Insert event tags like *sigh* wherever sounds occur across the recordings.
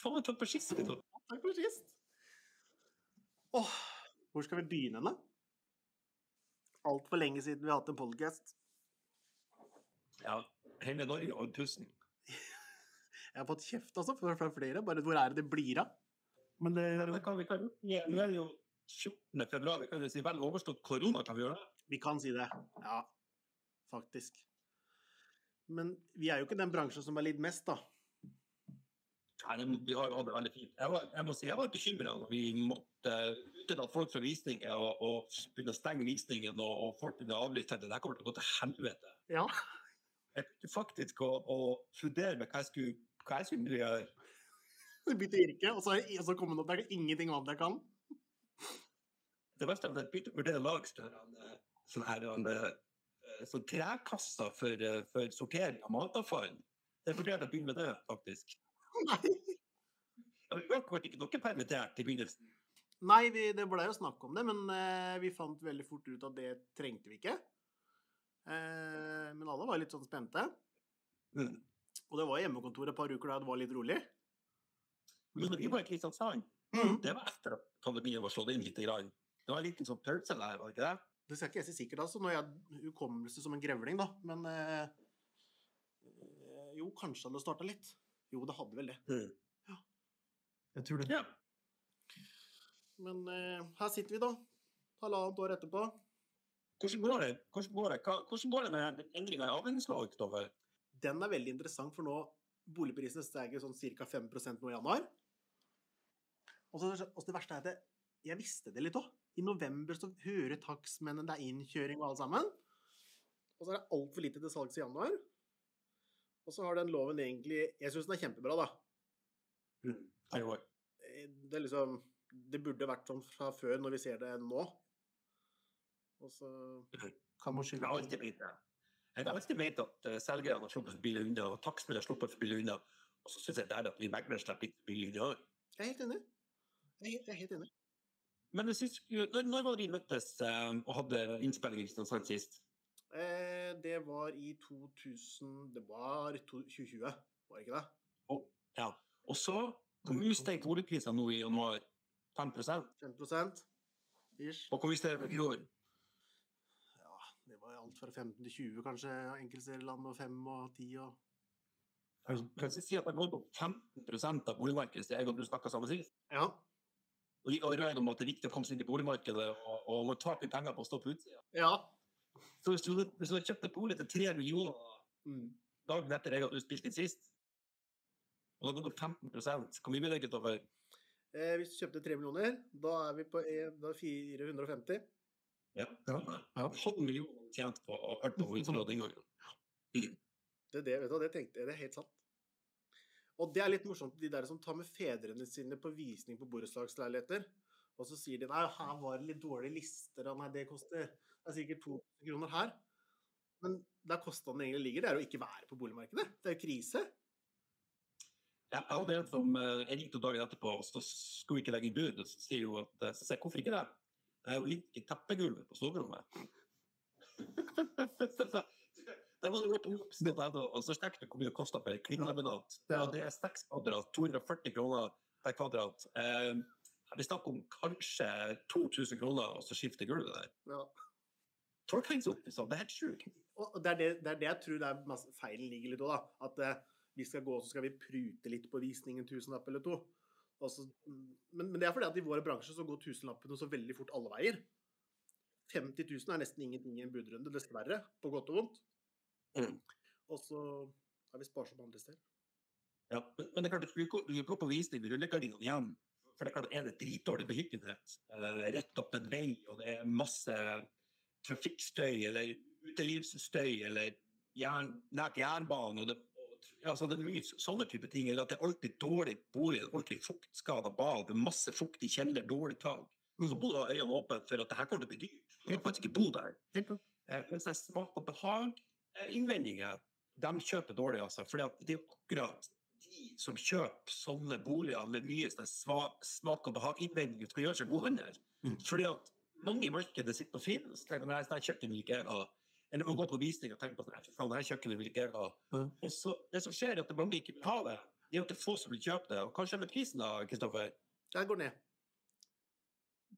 Faen, takk for sist. Jeg Takk på sist. Åh, hvor skal vi begynne, da? Altfor lenge siden vi har hatt en podcast. Ja, hele Norge og tusen. Jeg har fått kjeft altså fra flere. Bare hvor er det det blir av? Men det, det kan vi kan ja, er jo 14. februar. Vi kan jo si vel overstått korona, kan vi gjøre det? Vi kan si det. Ja, faktisk. Men vi er jo ikke den bransjen som har lidd mest, da. Nei, det- vi har jo hatt det veldig fint. Jeg, var, jeg må si, jeg var bekymra når vi måtte at folk fra visninger og, og begynne å stenge visningen og, og folk begynne å avlyse det. Det kommer til å gå til helvete. Ja. Jeg begynte faktisk å, å studere med hva jeg skulle, hva jeg skulle gjøre. Bytte yrke, og så, og så kommer det opp der det er ingenting annet jeg kan. Det verste er at jeg begynte å vurdere lagstørrene sånn her, sånn eh, sånn trekasser for, eh, for sortering av matavfall. Jeg vurderte å begynne med det, faktisk. Nei, Vi ble ikke noe permittert i begynnelsen. Nei vi, det ble jo snakk om det, men eh, vi fant veldig fort ut at det trengte vi ikke. Eh, men alle var litt sånn spente. Mm. Og det var hjemmekontor et par uker da det var litt rolig. Men vi var i Kristiansand. Mm. Det var etter at pandemien var slått inn litt. Grann. Det var en liten sånn pølse der, var det ikke det? Det skal ikke jeg si sikkert, altså, når jeg har hukommelse som en grevling, da. Men eh, eh, jo, kanskje hadde det starta litt. Jo, det hadde vel det. Jeg tror det. Ja. Men eh, her sitter vi, da. Halvannet år etterpå. Hvordan går det, hvordan går det, hvordan går det med endringa i avhendingslov, Kristoffer? Den er veldig interessant, for nå boligprisene steger sånn ca. 5 nå i januar. Og så, og det verste er at jeg, jeg visste det litt òg. I november så hører takstmennene det er innkjøring og alt sammen. Og så er det altfor lite til salgs i januar. Og så har den loven egentlig Jeg syns den er kjempebra, da. Mm. Eh, Det er liksom Det burde vært sånn fra før, når vi ser det nå. Og så kan man Jeg skylde alltid det. Jeg har alltid ment at uh, selgerne har sluppet billig unna, og takstmenn har sluppet billig unna. Og så syns jeg det er at vi meglere slipper litt billig unna. Jeg er helt enig. Jeg er helt, jeg er helt enig. Men jeg synes, når, når var det vi møttes eh, og hadde innspilling i Kristiansand sist? Eh, det var i 2000 Det var 2020, var det ikke det? Oh, ja. og så hvor mye steg boligprisene nå i januar? 5% 5 ish. Og hvor mye steg det i fjor? Ja, det var alt fra 15 til 20, kanskje. Enkeltserieland og 5 og 10 og Kan jeg si at det har gått opp 15 av boligmarkedet siden jeg og du snakka sammen sist? Ja. Og vi var om at det er viktig å komme seg inn i boligmarkedet, og, og ta opp penger på å stå på utsida. Ja. Så hvis du, hvis du har kjøpt en bolig til 3 millioner Mm. dagen etter jeg hadde spilt inn sist, og da går det opp 15 Hvor mye blir det over? Eh, hvis du kjøpte 3 millioner, da er vi på en, da er 450. Ja. En halv million tjent på å hørt på utfallet den gangen. Det, det, vet du, det tenkte jeg, det er helt sant. Og det er litt morsomt, de der som tar med fedrene sine på visning på borettslagsleiligheter, og så sier de nei, her var det litt dårlige lister, og nei, det koster det er sikkert 2000 kroner her. Men der kostnaden egentlig ligger, det er å ikke være på boligmarkedet. Det er jo krise. Ja, jeg hadde en som eh, jeg ringte dagen etterpå, og så skulle vi ikke legge inn bud. og Så sier hun at eh, så sier hvorfor ikke det? Det er jo like teppegulvet på soverommet. *laughs* Det var jo da, og så snakket du hvor mye det kosta per kvinnelaminat. Det, er- det er 6 kvadrat, 240 kroner per kvadrat. Eh, vi snakker om kanskje 2000 kroner, og så skifter gulvet der. Ja. Tolkningsoppvisning, det er helt sjukt. Det det, det er det jeg tror det er masse, feilen ligger litt òg, da. At eh, vi skal gå, så skal vi prute litt på visningen tusenlapp eller to. Så, men, men det er fordi at i våre bransjer så går tusenlappene så veldig fort alle veier. 50 000 er nesten ingenting i en budrunde, dessverre. På godt og vondt. Mm. Og så er vi sparsomme andre steder. Ja, men, men det er klart, du går, du på visning med rullegardinene igjen. For det er klart, er det dritdårlig beliggenhet, eh, rett opp en vei, og det er masse trafikkstøy eller utelivsstøy eller jern, nært jernbanen og det, altså det er mye sånne type ting. Eller at det er alltid dårlig bolig, ordentlig fuktskada bad, masse fukt i kjeller, dårlig tak. Så må du øynene åpne for at det her kommer til å bli dyrt. Du kan faktisk ikke bo der. Mens det er smak og behag, eh, innvendinger, de kjøper dårlig, altså. For det er jo akkurat de som kjøper sånne boliger med mye smak og behag-innvendinger, skal gjøre seg gode hunder. Fordi at mange i markedet sitter og finnes, og tenker at sånn kjøkkenet vil ikke jeg ha. Eller må gå på visning og tenke på at «Nei, fy faen, kjøkkenet vil ikke jeg ha. Og så, det som skjer, er at mange ikke vil ha det. det er jo ikke få som vil kjøpe det. Og kanskje med prisen, da, Kristoffer? Jeg går ned.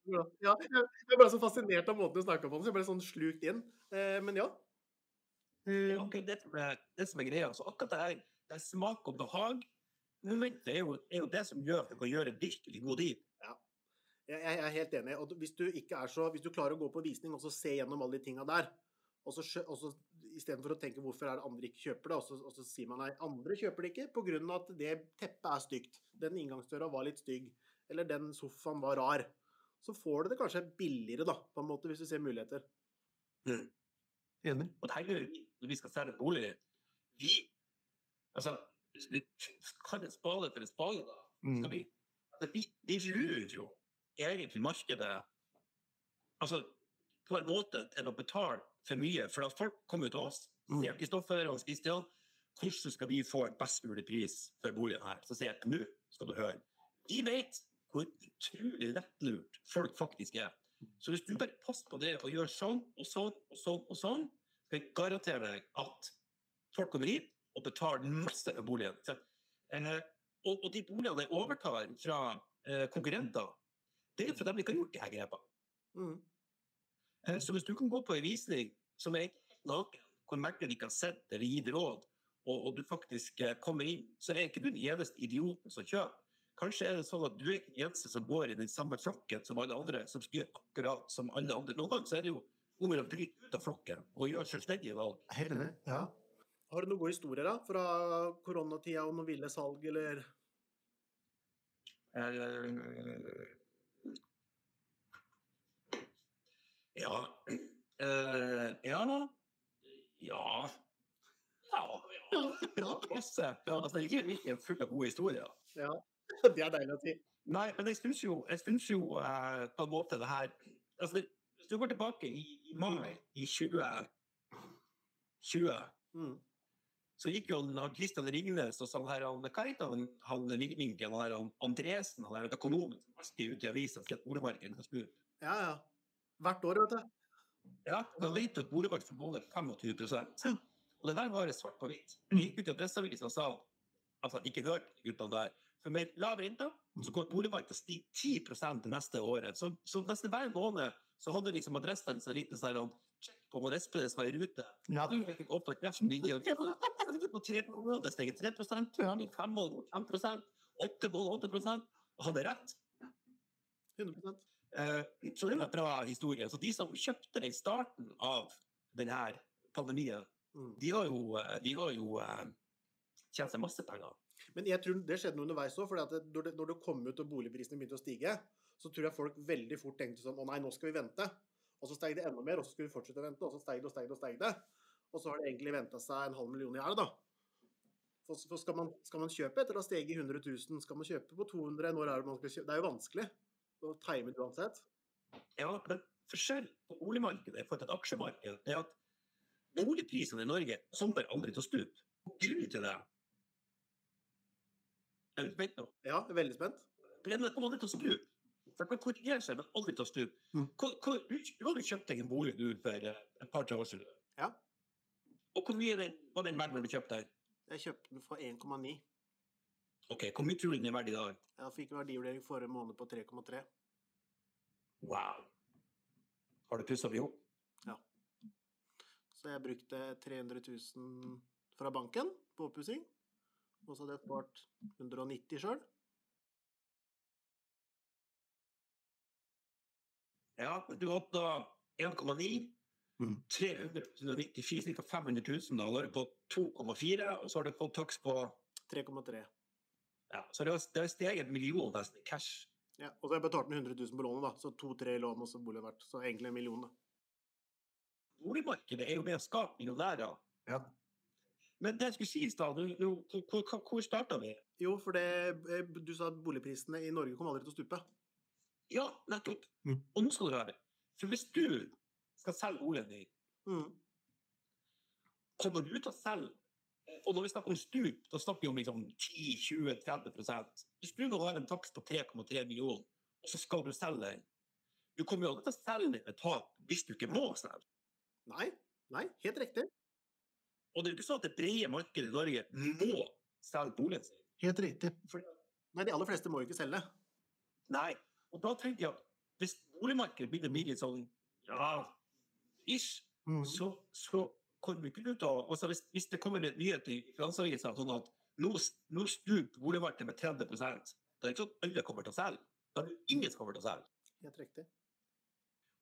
Ja, ja, jeg ble så fascinert av måten du snakka på, så jeg ble sånn slukt inn. Eh, men ja. Det er akkurat det, er- det som er greia. Så akkurat det her, det er smak og behag momentet er jo, er jo det som gjør at du kan gjøre virkelig god deal. Jeg, er helt enig. Og hvis du ikke er så Hvis du klarer å gå på visning og så se gjennom alle de tinga der, og så, og så istedenfor å tenke hvorfor er det andre ikke kjøper det, og så, og så sier man nei, andre kjøper det ikke pga. at det teppet er stygt, den inngangsdøra var litt stygg, eller den sofaen var rar, så får du det kanskje billigere, da, på en måte, hvis du ser muligheter. Enig. Og det vi når vi skal selge bolig. Vi Altså, vi kaller en spade for en spade, da. Skal vi, altså, vi, vi lurer jo egentlig markedet altså, på en måte til å betale for mye. For at folk kommer til oss, sier Kristoffer og Kristian, hvordan skal vi få en best mulig pris for boligen her? Så sier jeg nå skal du høre. Vi vet hvor utrolig lettlurt folk faktisk er. Så hvis du bare passer på det og gjør sånn og sånn og sånn, og sånn, skal jeg garantere deg at folk kommer hit og betaler masse for boligen. Eh, og, de boligene de overtar fra eh, konkurrenter, det er fordi de ikke har gjort de her grepene. Mm. Eh, Så hvis du kan gå på en visning som er helt naken, hvor megleren ikke har sett eller gitt råd, og, og du faktisk eh, kommer inn, så er ikke du den eneste idioten som kjøper. Kanskje er det sånn at du er den eneste som går i den samme flokken som alle andre, som skal gjøre akkurat som alle andre. Noen ganger så er det jo om å bryte ut av flokken og gjøre selvstendige valg. Helt. Ja. Har du noen gode historier da, fra koronatida om noen ville salg, eller Eh, Ja. Eh, ja. Ja. Ja. Ja, masse. Altså, det er ikke en full av gode historier. Ja, *laughs* det er deilig å si. Nei, men jeg syns jo, jeg synes jo eh, på en måte det her altså, Hvis du går tilbake i, i mai i 2020, Mm. så gikk jo Kristian Ringnes og sånn her, han, hva heter han, han Ringminken, han han Andresen, han der økonomen som alltid ut i avisa at boligmarkedet skal snu. Ja, ja. Hvert år, vet du. Ja, da vet du at boligmarkedet får måle 25 Og det der var svart på hvitt. Vi gikk ut i Adresseavisen og sa altså, ikke hør guttene der. For med lav rente så går boligmarkedet stige 10 det neste året. Så, så nesten hver måned så hadde liksom adressen så liten sånn sjekk på om Espenes var i rute. Ja. Du fikk opp på kreften din, på tre måneder det steg 3 fem måneder 5 åtte måneder 8 og hadde rett. 100 Eh, så det var en bra historie. Så de som kjøpte det i starten av denne pandemien. De har jo, eh, de har jo eh, tjent seg masse penger. Men jeg tror det skjedde noe underveis òg. Når, det, når det kom ut og boligprisene begynte å stige, så tror jeg folk veldig fort tenkte sånn Å nei, nå skal vi vente. Og så steg det enda mer, og så skulle vi fortsette å vente. Og så steg det og steg det og steg det. Og så har det egentlig venta seg en halv million i her, da. For, for skal, man, skal man kjøpe etter å ha steget 100 000, skal man kjøpe på 200 Når er det man skal kjøpe? Det er jo vanskelig å time det uansett. Ja, men forskjell på boligmarkedet til et aksjemarked er at boligprisene i Norge kommer aldri til å stupe. Grunnen til det Er du spent nå? Ja, jeg er veldig spent. Den kommer aldri til å stupe. Det kan korrigere seg, men aldri til å stupe. Mm. Du du hadde kjøpt deg en bolig du for eh, et par-tre år siden. Ja. Og hvor mye den, var den verdt når du kjøpte den? Jeg kjøpte den for 1,9. Ok, hvor mye tror du den er verdt i dag? Jeg fikk en verdivurdering forrige måned på 3,3. Wow. Har du pussa opp i hop? Så jeg brukte 300 000 fra banken på oppussing. Og så hadde jeg spart 190 sjøl. Ja, du hadde da 1,9. Mm. 394, ca. 500 000 dollar på 2,4, og så har du fått takst på 3,3. ja, Så det har, steget en million nesten i cash. Ja, og så har jeg betalt med 100 000 på lånet, da. Så to-tre lån og så bolig verdt. Så egentlig en million, da. Boligmarkedet er jo med å skape millionærer. Ja. Men det jeg skulle si i stad, hvor, hvor starta vi? Jo, for det eh, Du sa at boligprisene i Norge kom aldri til å stupe. Ja, nettopp. Mm. Og nå skal du høre. For hvis du skal selge boligen din, Mm. kommer du til å selge og når vi snakker om stup, da snakker vi om liksom 10-20-30 Hvis du nå har en takst på 3,3 millioner, og så skal du selge den Du kommer jo aldri til å selge den med tap hvis du ikke må selge. Nei, nei, helt riktig. Og det er jo ikke sånn at det brede markedet i Norge må selge boligen sin. Helt riktig. For, Nei, de aller fleste må jo ikke selge. nei. Og da tenker jeg at hvis boligmarkedet begynner å bli litt sånn ja, ish, Mm. så, så kommer vi ikke ut av altså hvis, hvis det kommer en nyhet i Finansavisa sånn at nå, nå stuper boligmarkedet med 30% da er det ikke sånn at alle kommer til å selge. Da er det ingen som kommer til å selge. Helt riktig.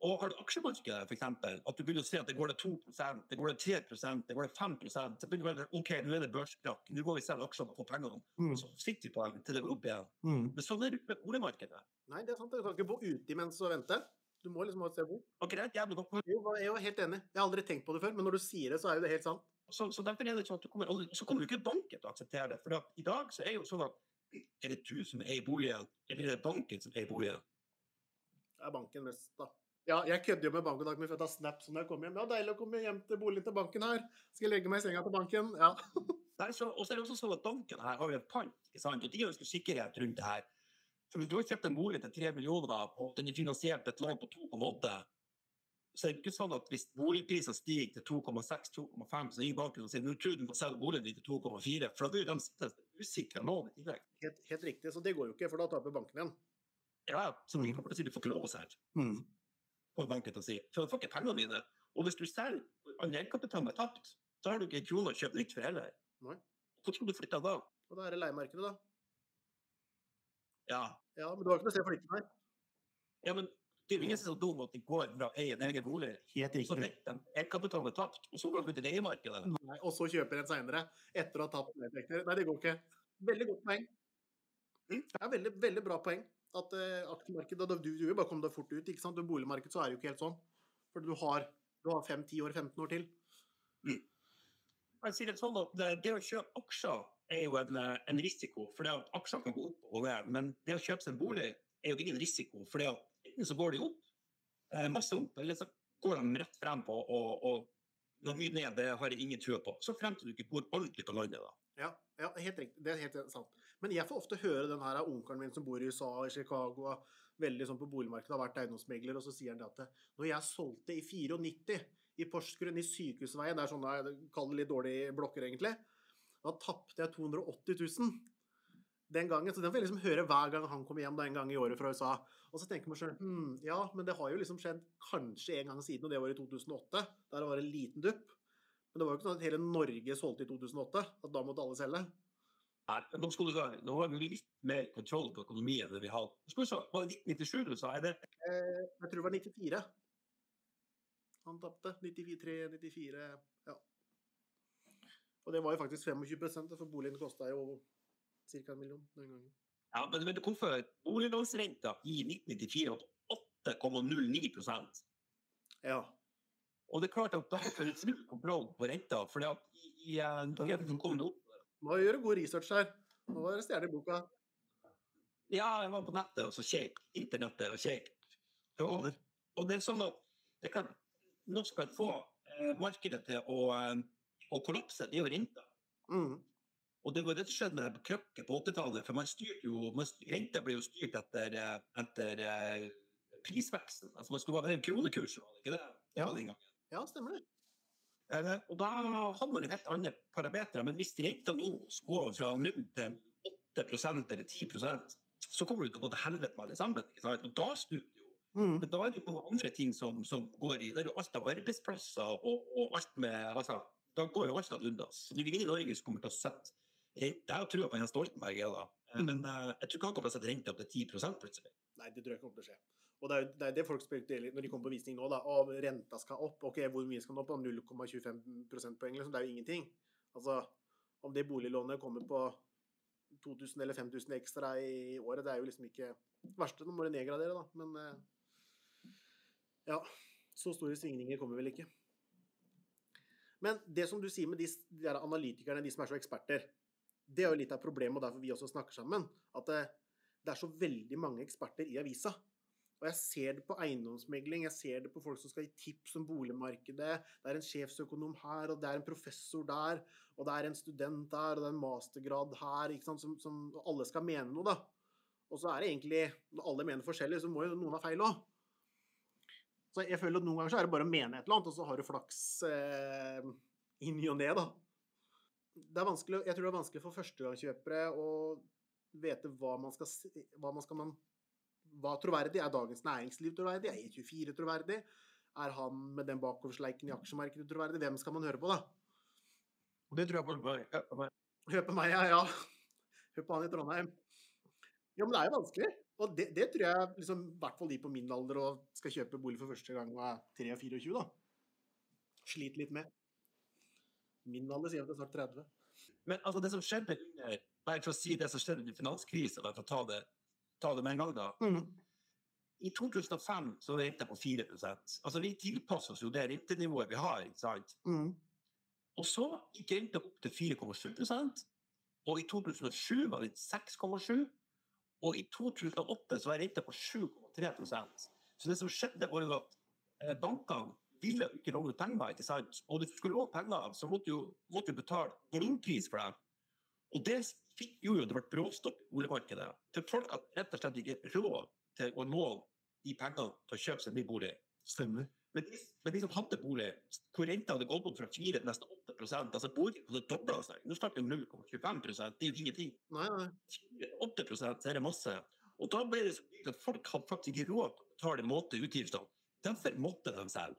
Og har du aksjemarkedet, eksempel, at du begynner å se at det går det 2% det går det 3% det går det 5 så begynner du å OK, nå er det børskrakk, nå går vi selv aksjene og får pengene. Mm. Så sitter vi på dem til det går opp igjen. Mm. Men sånn er det med boligmarkedet. Nei, det er sant. Du kan ikke bo ute imens og vente. Du må liksom ha et sted å bo. Greit, jævlig godt. Jo, jeg er jo helt enig. Jeg har aldri tenkt på det før, men når du sier det, så er jo det helt sant. Så, så derfor er det sånn at du kommer aldri, så kommer du ikke banken til å akseptere det. For i dag så er jo sånn at er det du som eier boligen, eller er det banken som eier boligen? Det er banken mest, da. Ja, jeg kødder jo med min for å ta snaps når jeg kommer hjem. Ja, deilig å komme hjem til boligen til banken her. Skal jeg legge meg i senga til banken? Ja. *laughs* Nei, så, og så er det også sånn at banken her har jo en pant, ikke sant? og de ønsker sikkerhet rundt det her. Så hvis du har kjøpt en bolig til 3 millioner, og den er finansiert et lån på 2,8, så er det ikke sånn at hvis boligprisene stiger til 2,6-2,5, så gir banken og sier nå tror du må selge boligen din til 2,4, for da blir de sittende usikre lån i tillegg. Helt, helt riktig. Så det går jo ikke, for da taper banken igjen. Ja, som kommer til si, du får ikke lov å selge. Mm. På banken til å si. For du får ikke pengene dine. Og hvis du selger og all egenkapitalen er tapt, så har du ikke en krone å kjøpe nytt for heller. Nei. Hvor skal du flytte da? Og da er det leiemarkedet, da. Ja. Ja, men du har ikke noe sted å flytte her. ja, men det er jo ingen som er så dum at de går fra å eie en egen bolig, så vet de egenkapitalen er tapt, og så går de ut i leiemarkedet. Nei, og så kjøper en seinere, etter å ha tapt nedtekter. Nei, det går ikke. Veldig godt poeng. Mm. Det er veldig, veldig bra poeng. At uh, aksjemarkedet Du, du bare komme deg fort ut. ikke sant? I boligmarkedet så er det jo ikke helt sånn. For du har, du har 5, 10 år, 15 år til. Jeg sier det sånn at det, det å kjøpe aksjer er jo en, eh, en risiko, for det at aksjer kan gå opp og ned. Men det å kjøpe seg en bolig er jo ingen risiko, for det at enten så går de opp, eh, masse opp, eller så går de rett frem på, og, og noe mye ned, det har jeg ingen tro på. Så frem til du ikke bor ordentlig på landet, da. Ja, ja, helt riktig. Det er helt sant. Men jeg får ofte høre den her av onkelen min som bor i USA, i Chicago, og veldig sånn på boligmarkedet, har vært eiendomsmegler, og så sier han det at når jeg solgte i 94 i Porsgrunn, i Sykehusveien, det er sånne, kall det litt dårlige blokker egentlig, da tapte jeg 280 000 den gangen. Så den får jeg liksom høre hver gang han kommer hjem da en gang i året fra USA. Og så tenker man selv, hm, ja, men det har jo liksom skjedd kanskje en gang siden, og det var i 2008, der det var en liten dupp. Men det var jo ikke sånn at hele Norge solgte i 2008, at da måtte alle selge. Nei, nå, skal du, nå har vi litt mer kontroll på økonomien enn det vi har. Skal Var det 1997 du sa? Er det Eh, jeg tror det var 94. Han tapte. 93, 94, ja. Og det var jo faktisk 25 for boligen kosta jo ca. en million den gangen. Ja, men men hvorfor boliglånsrenta i 1994 var 8,09 Ja. Og det er klart at da får du kontroll på renta, for at i, i, eh, da er det opp det Må gjøre god research her. Nå var det stjerne i boka. Ja, jeg var på nettet og så kjekk. Internettet og kjekk. Og, og det er sånn at det kan, nå skal få eh, markedet til å, eh, å kollapse. Det jo renta. Mm. Og det var det som skjedde med det krøkket på 80-tallet. For man styrte jo, man, styr- renta ble jo styrt etter, eh, etter eh, prisveksten. Altså man skulle ha en kronekurs, var det ikke det? Ja. Den gangen. Ja, stemmer det. Eh, Og da har man jo helt andre parametere. Men hvis renta nå går fra 0 til 8% eller 10% så kommer det til å gå til helvete med alle sammen. Og da snur det jo. Mm. Men da er det jo andre ting som, som går i. Det er jo alt av arbeidsplasser og, og alt med altså, Da går jo alt ad undas. Det er ingen i Norge som kommer til å sette Jeg jo trua på Jens Stoltenberg, jeg, da. Eh, Men eh, jeg tror ikke han kommer til å sette renta opp til 10 plutselig. Nei, det tror jeg ikke kommer til å skje. Og det er det, er det folk spekulerer når de kommer på visning nå, da. Og renta skal opp. Ok, hvor mye skal den opp? 0,25 prosentpoeng, liksom. Det er jo ingenting. Altså, om det boliglånet kommer på 2000 eller 5000 ekstra i året, det er jo liksom ikke det verste. Nå må du nedgradere, da. Men eh, ja, så store svingninger kommer vel ikke. Men det som du sier med de, de der analytikerne, de som er så eksperter, det er jo litt av problemet, og derfor vi også snakker sammen. At det, det er så veldig mange eksperter i avisa. Og jeg ser det på eiendomsmegling, jeg ser det på folk som skal gi tips om boligmarkedet. Det er en sjefsøkonom her, og det er en professor der, og det er en student der, og det er en mastergrad her, som, som alle skal mene noe, da. Og så er det egentlig, når alle mener forskjellig, så må jo noen ha feil òg. Så jeg føler at noen ganger så er det bare å mene et eller annet, og så har du flaks eh, i og ne, da. det er vanskelig, jeg tror det er vanskelig for førstegangskjøpere å vite hva man skal hva man skal man, hva troverdig. Er Dagens Næringsliv troverdig? Er E24 troverdig? Er han med den bakoversleiken i aksjemarkedet troverdig? Hvem skal man høre på, da? Og det tror jeg folk bare på meg. Hør på meg, ja. ja. Hør på han i Trondheim. Ja, men det er jo vanskelig. Og det, det tror jeg liksom, i hvert fall de på min alder og skal kjøpe bolig for første gang og er 23 da. Sliter litt med. Min alder sier at det er snart 30. Men altså, det som skjedde under Bare for å si det som skjedde under finanskrisen, for å ta det, ta det med en gang, da. I 2005 så var renta på 4% Altså, vi tilpasser oss jo det rentenivået vi har, ikke sant? Mm. Og så gikk renta opp til 4,7% og i 2007 var det 6,7 og i 2008 så var renta på 7,3% Så det som skjedde, var at eh, bankene ville ikke låne ut penger, ikke sant? Og hvis du skulle låne penger, så måtte du måtte du betale grunnpris for det. Og det fikk jo jo det ble bråstopp i boligmarkedet. For folk hadde rett og slett ikke råd til å nå de pengene til å kjøpe seg ny bolig. Stemmer. Men de, men de som hadde bolig, hvor renta hadde gått opp fra 4 til nesten 8 altså bolig hadde dobla seg. Nå snakker vi om 0,25 det er jo ingenting. Nei, nei. 8 så er det masse. Og da ble det så dyrt at folk hadde faktisk ikke råd til å betale måte utgiftene. Derfor måtte de selge.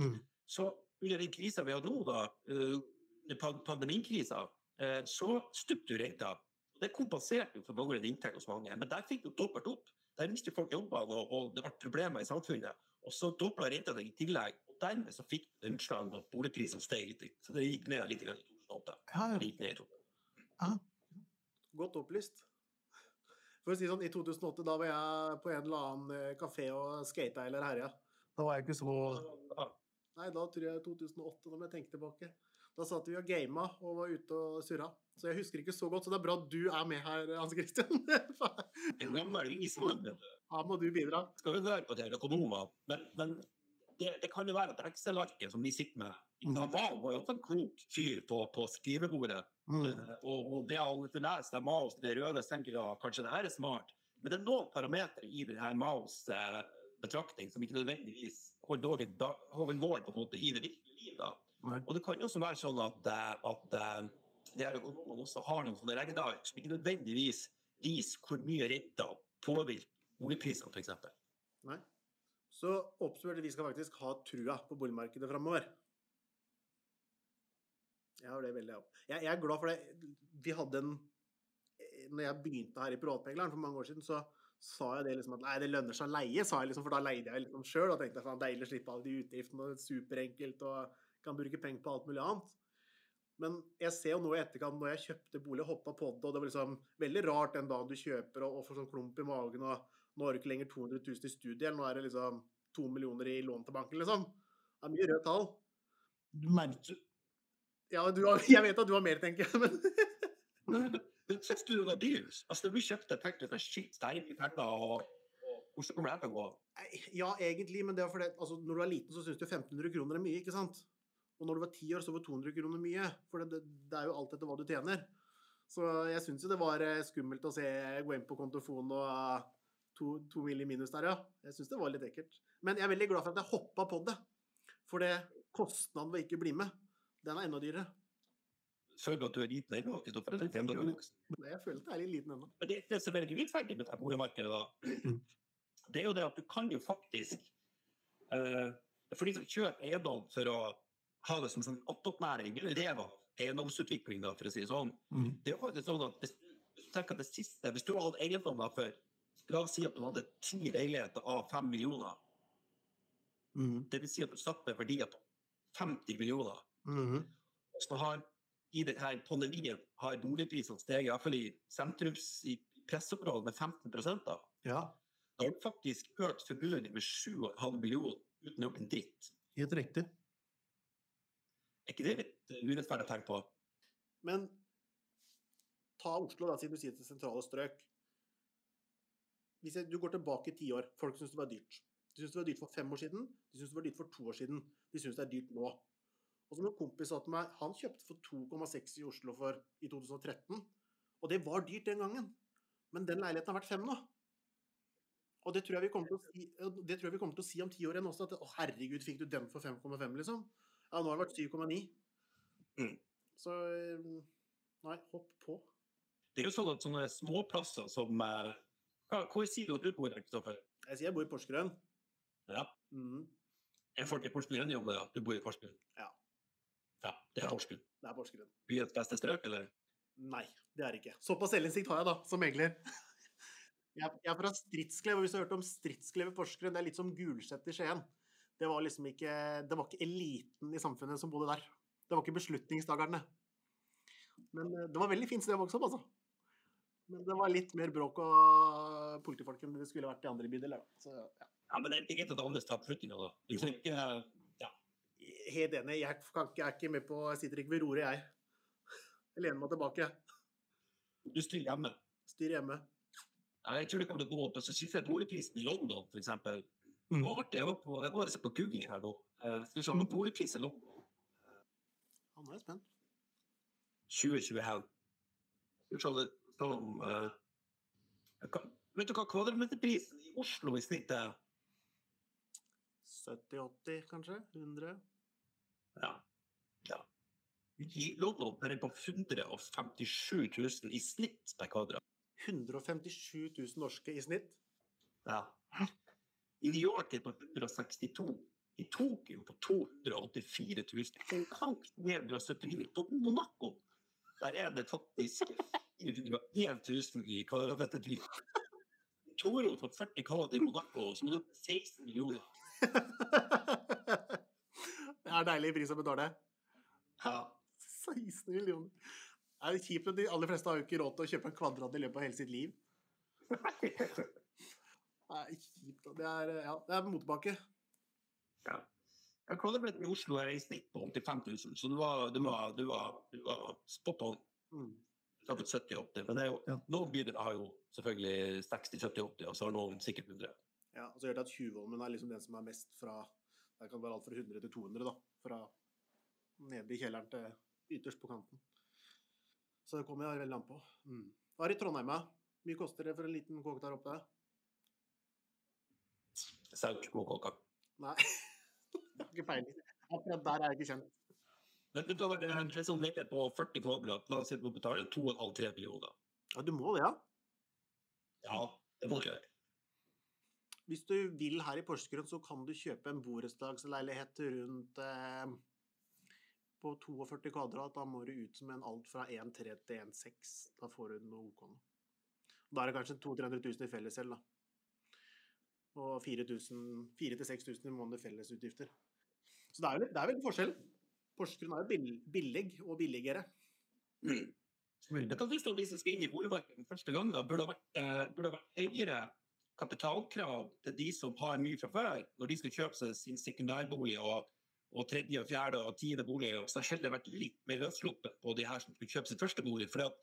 Mm. Så under den krisa vi har nå, da, eh, pandemikrisa, så stupte jo renta. Det kompenserte jo for manglende inntekt hos mange, men der fikk du dobbelt opp. Der mistet folk jobbene, og, og det ble problemer i samfunnet. Og så dobla renta seg i tillegg. Og dermed så fikk du utslag at boligprisene steg litt. Så det gikk ned litt i 2008. Ja, Det gikk ned i 2008. Godt opplyst. For å si sånn, I 2008 da var jeg på en eller annen kafé og skata eller herja. Da var jeg ikke så Nei, da tror jeg 2008, da må jeg tenke tilbake. Da satt vi og gama og var ute og surra. Så jeg husker ikke så godt, så det er bra at du er med her, Hans Christian. *laughs* En gammel island. Ja, må du bidra. skal vi høre på det økonomer, men, men det, det kan jo være at Excel-arket som de sitter med Han var var jo også en klok fyr på, på skrivebordet. Mm. Og, og det å lese av Maos det røde, tenker jeg kanskje det her er smart. Men det er noen parametere i denne Maos eh, betraktning som ikke nødvendigvis holder da- holder mål på en måte i det virkelige livet. Og det kan jo også være sånn at, at de her økonomene også har noen sånne regneark som ikke nødvendigvis viser hvor mye renta påvirker boligprisene, f.eks. Nei. Så oppsummert, vi skal faktisk ha trua på boligmarkedet framover. Jeg har det veldig opp. Jeg, er glad for det. Vi hadde en Når jeg begynte her i Privatpegleren for mange år siden, så sa jeg det liksom at nei, det lønner seg å leie, sa jeg liksom, for da leide jeg liksom sjøl. Og tenkte at det er deilig å slippe alle de utgiftene, og superenkelt, og kan bruke penger på alt mulig annet. Men jeg ser jo nå i etterkant, når jeg kjøpte bolig og hoppa på det, og det var liksom veldig rart den dagen du kjøper og, og får sånn klump i magen, og nå har du ikke lenger 200 000 i studiet, nå er det liksom to millioner i lån til banken, liksom. Det er mye røde tall. Du merker Ja, du har, *laughs* jeg vet at du har mer, tenker jeg, men *laughs* syns du det var deals, Altså, vi kjøpte, tenkte du shit, det er mye penger, og hvordan kommer det til å gå? Ja, egentlig, men det er fordi altså, når du er liten, så syns du 1500 kroner er mye, ikke sant? Og når du var ti år, så var 200 kroner mye. For det, det, det er jo alt etter hva du tjener. Så jeg syns jo det var eh, skummelt å se gå inn på kontofonen og eh, to, to mil i minus der, ja. Jeg syns det var litt ekkelt. Men jeg er veldig glad for at jeg hoppa på det. For det kostnaden ved ikke å bli med, den er enda dyrere. Føler du at du er liten ennå? Jeg føler at jeg er litt liten ennå. Men det, det som er veldig urettferdig med dette boligmarkedet, da, det er jo det at du kan jo faktisk uh, For de som kjøper eiendom for å ha det som sånn attåtnæring, eller leve av eiendomsutvikling, da, for å si det sånn, det er jo faktisk sånn at hvis, tenk at det siste Hvis du hadde eiendom da for La oss si at du hadde ti leiligheter av fem millioner. Det vil si at du satt med verdier på 50 millioner. Så har i denne pandemien har boligprisene steget, i hvert fall i sentrums i pressområdet, med 15 da. Ja, Da har du faktisk økt forbundet med 7,5 millioner uten å gjøre en dritt. helt riktig. Er ikke det litt eh, urettferdig å tenke på? Men ta Oslo, da, siden du sier til sentrale strøk. Hvis jeg, du går tilbake ti år, folk syns det var dyrt. De syns det var dyrt for fem år siden, de syns det var dyrt for to år siden. De syns det er dyrt nå. Og som en kompis sa til meg, han kjøpte for 2,6 i Oslo for, i 2013. Og det var dyrt den gangen. Men den leiligheten har vært fem nå. Og det tror jeg vi kommer til å si, det tror jeg vi kommer til å si om ti år igjen også, at å herregud, fikk du den for 5,5, liksom? Ja, nå har det vært 7,9. Mm. Så eh, Nei, hopp på. Det er jo sånn at sånne småplasser som eh, Hvor sier du at du bor, Kristoffer? Jeg sier jeg bor i Porsgrunn. Ja. Mm, Er folk i Porsgrunn jobber, om Du bor i Porsgrunn? Ja. Ja, det er Porsgrunn. det er Porsgrunn. Byens beste strøk, eller? Nei, det er det ikke. Såpass selvinnsikt har jeg, da, som megler. *laughs* Jeg er fra Stridsklev, og hvis du har hørt om Stridsklev i Porsgrunn, det er litt som Gulset i Skien. Det var liksom ikke Det var ikke eliten i samfunnet som bodde der. Det var ikke beslutningstakerne. Men eh, det var veldig fint sted å vokse opp, altså. Men det var litt mer bråk og politifolk enn det skulle vært i andre bydeler. Så, ja. Ja, men det er ikke greit at andre tar beslutninger, da. Liksom ikke Ja. Helt enig. Jeg, kan ikke, jeg er ikke med på Jeg sitter ikke ved roret, jeg. Jeg lener meg tilbake. Du styrer hjemme. Styr hjemme. Ja, jeg tror det kommer til å gå opp. Så synes jeg boligprisen i London, for eksempel Mm. Nå ble jeg på, jeg bare på Google her nå. Eh, Skal vi se om boligprisen lå Ja, nå er spent. 2021. Skal vi se det eh, Vet du hva kvadratmeterprisen i Oslo i snitt er? 70-80, kanskje? 100? Ja. ja. I London er på 157 000 i snitt per kvadrat. 157 000 norske i snitt. Ja. I New York er det på 162. I Tokyo på 284 000. En ned 179. På Monaco der er det faktisk 401 000 i kvadratmeter. Toro for 40 kvadrat i Monaco, så må du 16 millioner. det er deilig pris å betale. Ja. 16 millioner. Det er kjipt, men de aller fleste har jo ikke råd til å kjøpe en kvadrat i løpet av hele sitt liv. *laughs* Det er kjipt. Det er, ja, det er motbakke. ja. Ja, Kvadratmeter i Oslo er i snitt på 85 000, så du var, du var, du var, du var spot on. Mm. Har fått 70-80. Men det er jo, noen byer har jo selvfølgelig 60-70-80, og så har noen sikkert 100. Ja, og så gjør det at Tjuvholmen er liksom den som er mest fra Der kan det være alt fra 100 til 200, da. Fra nede i kjelleren til ytterst på kanten. Så det kommer jeg veldig an på. Mm. Hva er i Trondheim, da? Mye koster det for en liten kåk der oppe? Sauk og kåka. Nei. *laughs* ikke peiling. Akkurat der er jeg ikke kjent. Men det var en leilighet på 40 kvadrat. La oss si du betaler 2,5-3 millioner. Ja, du må det, ja. Ja, det må du gjøre. Hvis du vil her i Porsgrunn, så kan du kjøpe en borettslagsleilighet rundt eh, på 42 kvadrat. Da må du ut som en alt fra 1,3 til 1,6. Da får du noe OK. Da er det kanskje 200 000 i fellesgjeld, da. Og 4000-6000 i måneden i fellesutgifter. Så det er jo det er veldig forskjell. Porsgrunn er jo billig og billigere. Mm. Det kan forstå de som skal inn i boligmarkedet første gang. Da burde det vært, eh, burde vært høyere kapitalkrav til de som har mye fra før, når de skal kjøpe seg sin sekundærbolig og, og tredje, og fjerde og tiende bolig. Og så har heller vært litt mer løssluppet på de her som skal kjøpe sin første bolig. For at,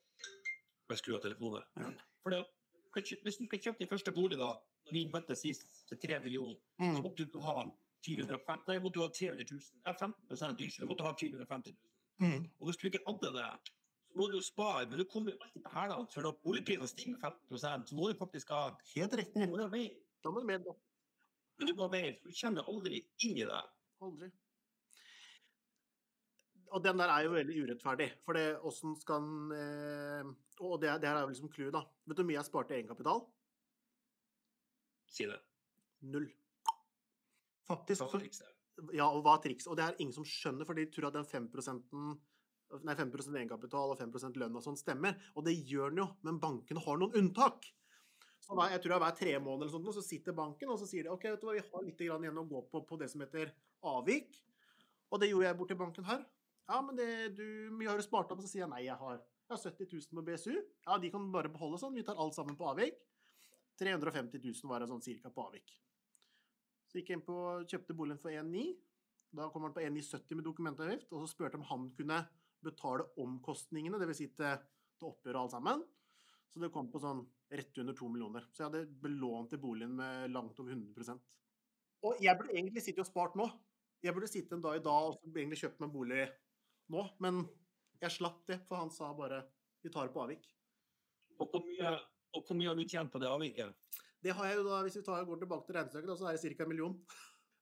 jeg skrur av telefonen. For at, hvis du skal kjøpe din første bolig, da, når vi møttes sist til 3 millioner, så måtte du ha 450, nei, måtte du ha 300 000. Det er 15 dyrere. Du måtte ha 450 000. Og hvis du ikke hadde det, så må du jo spare. Men du kommer jo alltid på hælene. For når boligprisene stiger med 15 så må du faktisk ha Helt rett. du må ha mer. Da må du med, da. Men du må ha mer, du kommer aldri inn i det. Aldri. Og den der er jo veldig urettferdig. For det åssen skal en eh, Og det, det her er jo liksom clouet, da. Vet du hvor mye jeg sparte i egenkapital? Si det. Null. Faktisk. Hva Så, trikset? ja, og hva er triks? Og det er ingen som skjønner, for de tror at den 5% Nei, 5% egenkapital og 5% lønn og sånn stemmer. Og det gjør den jo, men bankene har noen unntak. Så hver, jeg tror det er hver tre måneder eller sånt, så sitter banken og så sier de, ok, vet du hva, vi har litt grann igjen å gå på på det som heter avvik. Og det gjorde jeg bort til banken her. Ja, men det, du, mye har du spart opp? Og så sier jeg nei, jeg har, har 70 000 på BSU. Ja, de kan bare beholde sånn. Vi tar alt sammen på avvik. 350 000 var det sånn cirka på avvik. Så gikk jeg inn på, kjøpte boligen for 1,9. Da kom han på 1,970 med dokumentavgift, og så spurte om han kunne betale omkostningene, dvs. Si til, til oppgjør og alt sammen. Så det kom på sånn rett under to millioner. Så jeg hadde belånt til boligen med langt over 100% Og jeg burde egentlig sitte og spart nå. Jeg burde sitte en dag i dag og egentlig kjøpt meg bolig nå, men jeg slapp det, for han sa bare vi tar det på avvik. Og hvor mye, og hvor mye har du tjent på det avviket? Det har jeg jo da, hvis vi tar, går tilbake til regnestykket, så er det ca. en million.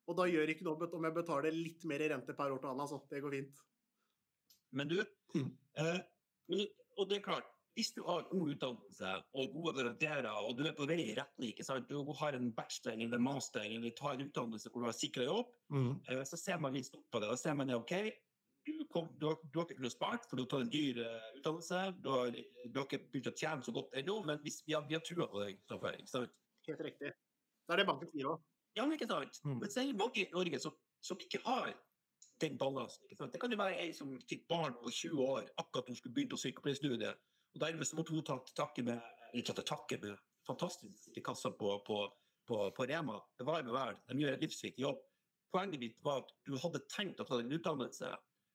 Og da gjør det ikke noe om jeg betaler litt mer i rente per år til han, altså. Det går fint. Men du, Mm. eh, og det er klart, hvis du har god utdannelse og gode karakterer, og du er på vei i retning, ikke sant? du har en bachelor eller master eller tar en utdannelse hvor du har sikra jobb, Mm. eh, så ser man litt stort på det. Da ser man det, OK, du, kom, du, har, du har ikke kunnet spart, for du tar en dyr uh, utdannelse. Du har, du har ikke begynt å tjene så godt ennå, men hvis vi har, vi har trua på deg. Ikke sant? Helt riktig. Det er det banken sier òg. Ja, ikke sant? Mm. Men så er det mange i Norge som, som ikke har den balansen. Ikke sant? Det kan jo være ei som fikk barn på 20 år, akkurat hun skulle begynne på sykepleierstudiet. Og dermed så måtte hun ta til takke med takke med fantastiske kasser på, på, på, på Rema. Bevare meg vel. De gjør en livsviktig jobb. Poenget mitt var at du hadde tenkt å ta en utdannelse,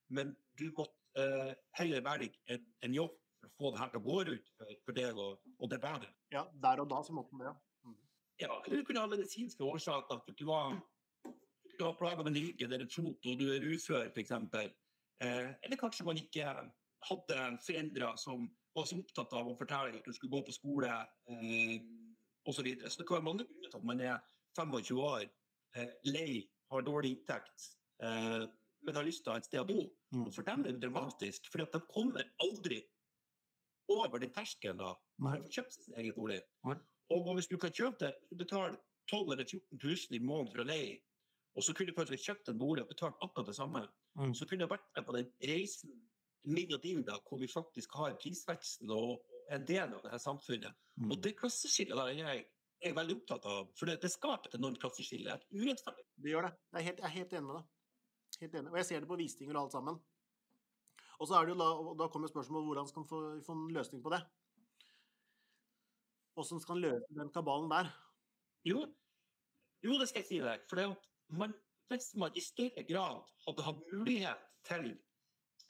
men du måtte eh, heller velge en, en jobb for å få det her til å gå rundt for, for deg og, og det bedre. Ja, der og da så måtte man det, ja. Mm. Ja, eller du kunne ha medisinske årsaker. At du var du har plager med ryggen eller fot, og du er ufør, f.eks. Eh, eller kanskje man ikke hadde foreldre som var så opptatt av å fortelle at du skulle gå på skole eh, osv. Så, videre. så det kan være mange grunner til at man er 25 år, eh, lei, har dårlig inntekt, eh, men har lyst til å ha et sted å bo. Mm. For dem er det dramatisk, for de kommer aldri over den terskelen da. Nei. å kjøpe sin egen bolig. Nei. Og hvis du kan kjøpe det, du betaler 12 eller 14 000 i måneden for å leie, og så kunne du faktisk kjøpt en bolig og betalt akkurat det samme, Mm. så kunne du vært med på den reisen da, hvor vi faktisk har prisveksten og en del av det her samfunnet. Mm. Og det klasseskillet der er jeg, er veldig opptatt av, for det, det skaper et enormt klasseskille. Et urettferdig. Det gjør det. Jeg er helt, jeg er helt enig med deg. Helt enig. Og jeg ser det på visninger og alt sammen. Og så er det jo da, da kommer spørsmålet hvordan skal man få, få en løsning på det? Hvordan skal man løse den kabalen der? Jo, jo, det skal jeg si deg. For det at man, hvis man i større grad hadde hatt mulighet til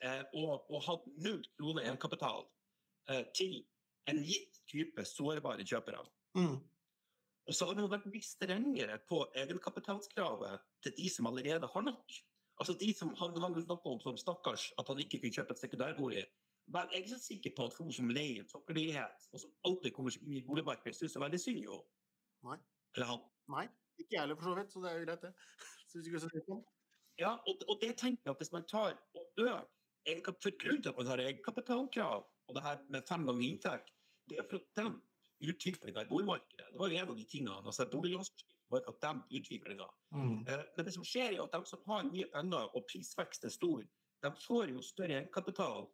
eh, å, å ha null kroner egenkapital eh, til en gitt type sårbare kjøpere, Mm. og så hadde man vært mye strengere på egenkapitalskravet til de som allerede har nok. Altså de som han, han snakket om som stakkars, at han ikke kunne kjøpe et sekundærbolig. Vel, jeg er ikke så sikker på at hun som leier en sokkerlighet, og som aldri kommer seg inn i boligmarkedet, syns det er veldig synd jo. Nei. Eller han. Nei, ikke jeg heller for så vidt, så det er jo greit det. *laughs* Syns ikke så synd på. Ja, og, og det tenker jeg at hvis man tar og øker for grunnen til at man har egenkapitalkrav, og det her med fem ganger inntekt, det er for å dempe utviklinga i boligmarkedet Det var jo en av de tingene. altså Boliglånsforskriften var at de utviklinga. Mm. Eh, Men det som skjer, er at de som har mye penger og prisvekst er stor, de får jo større egenkapital.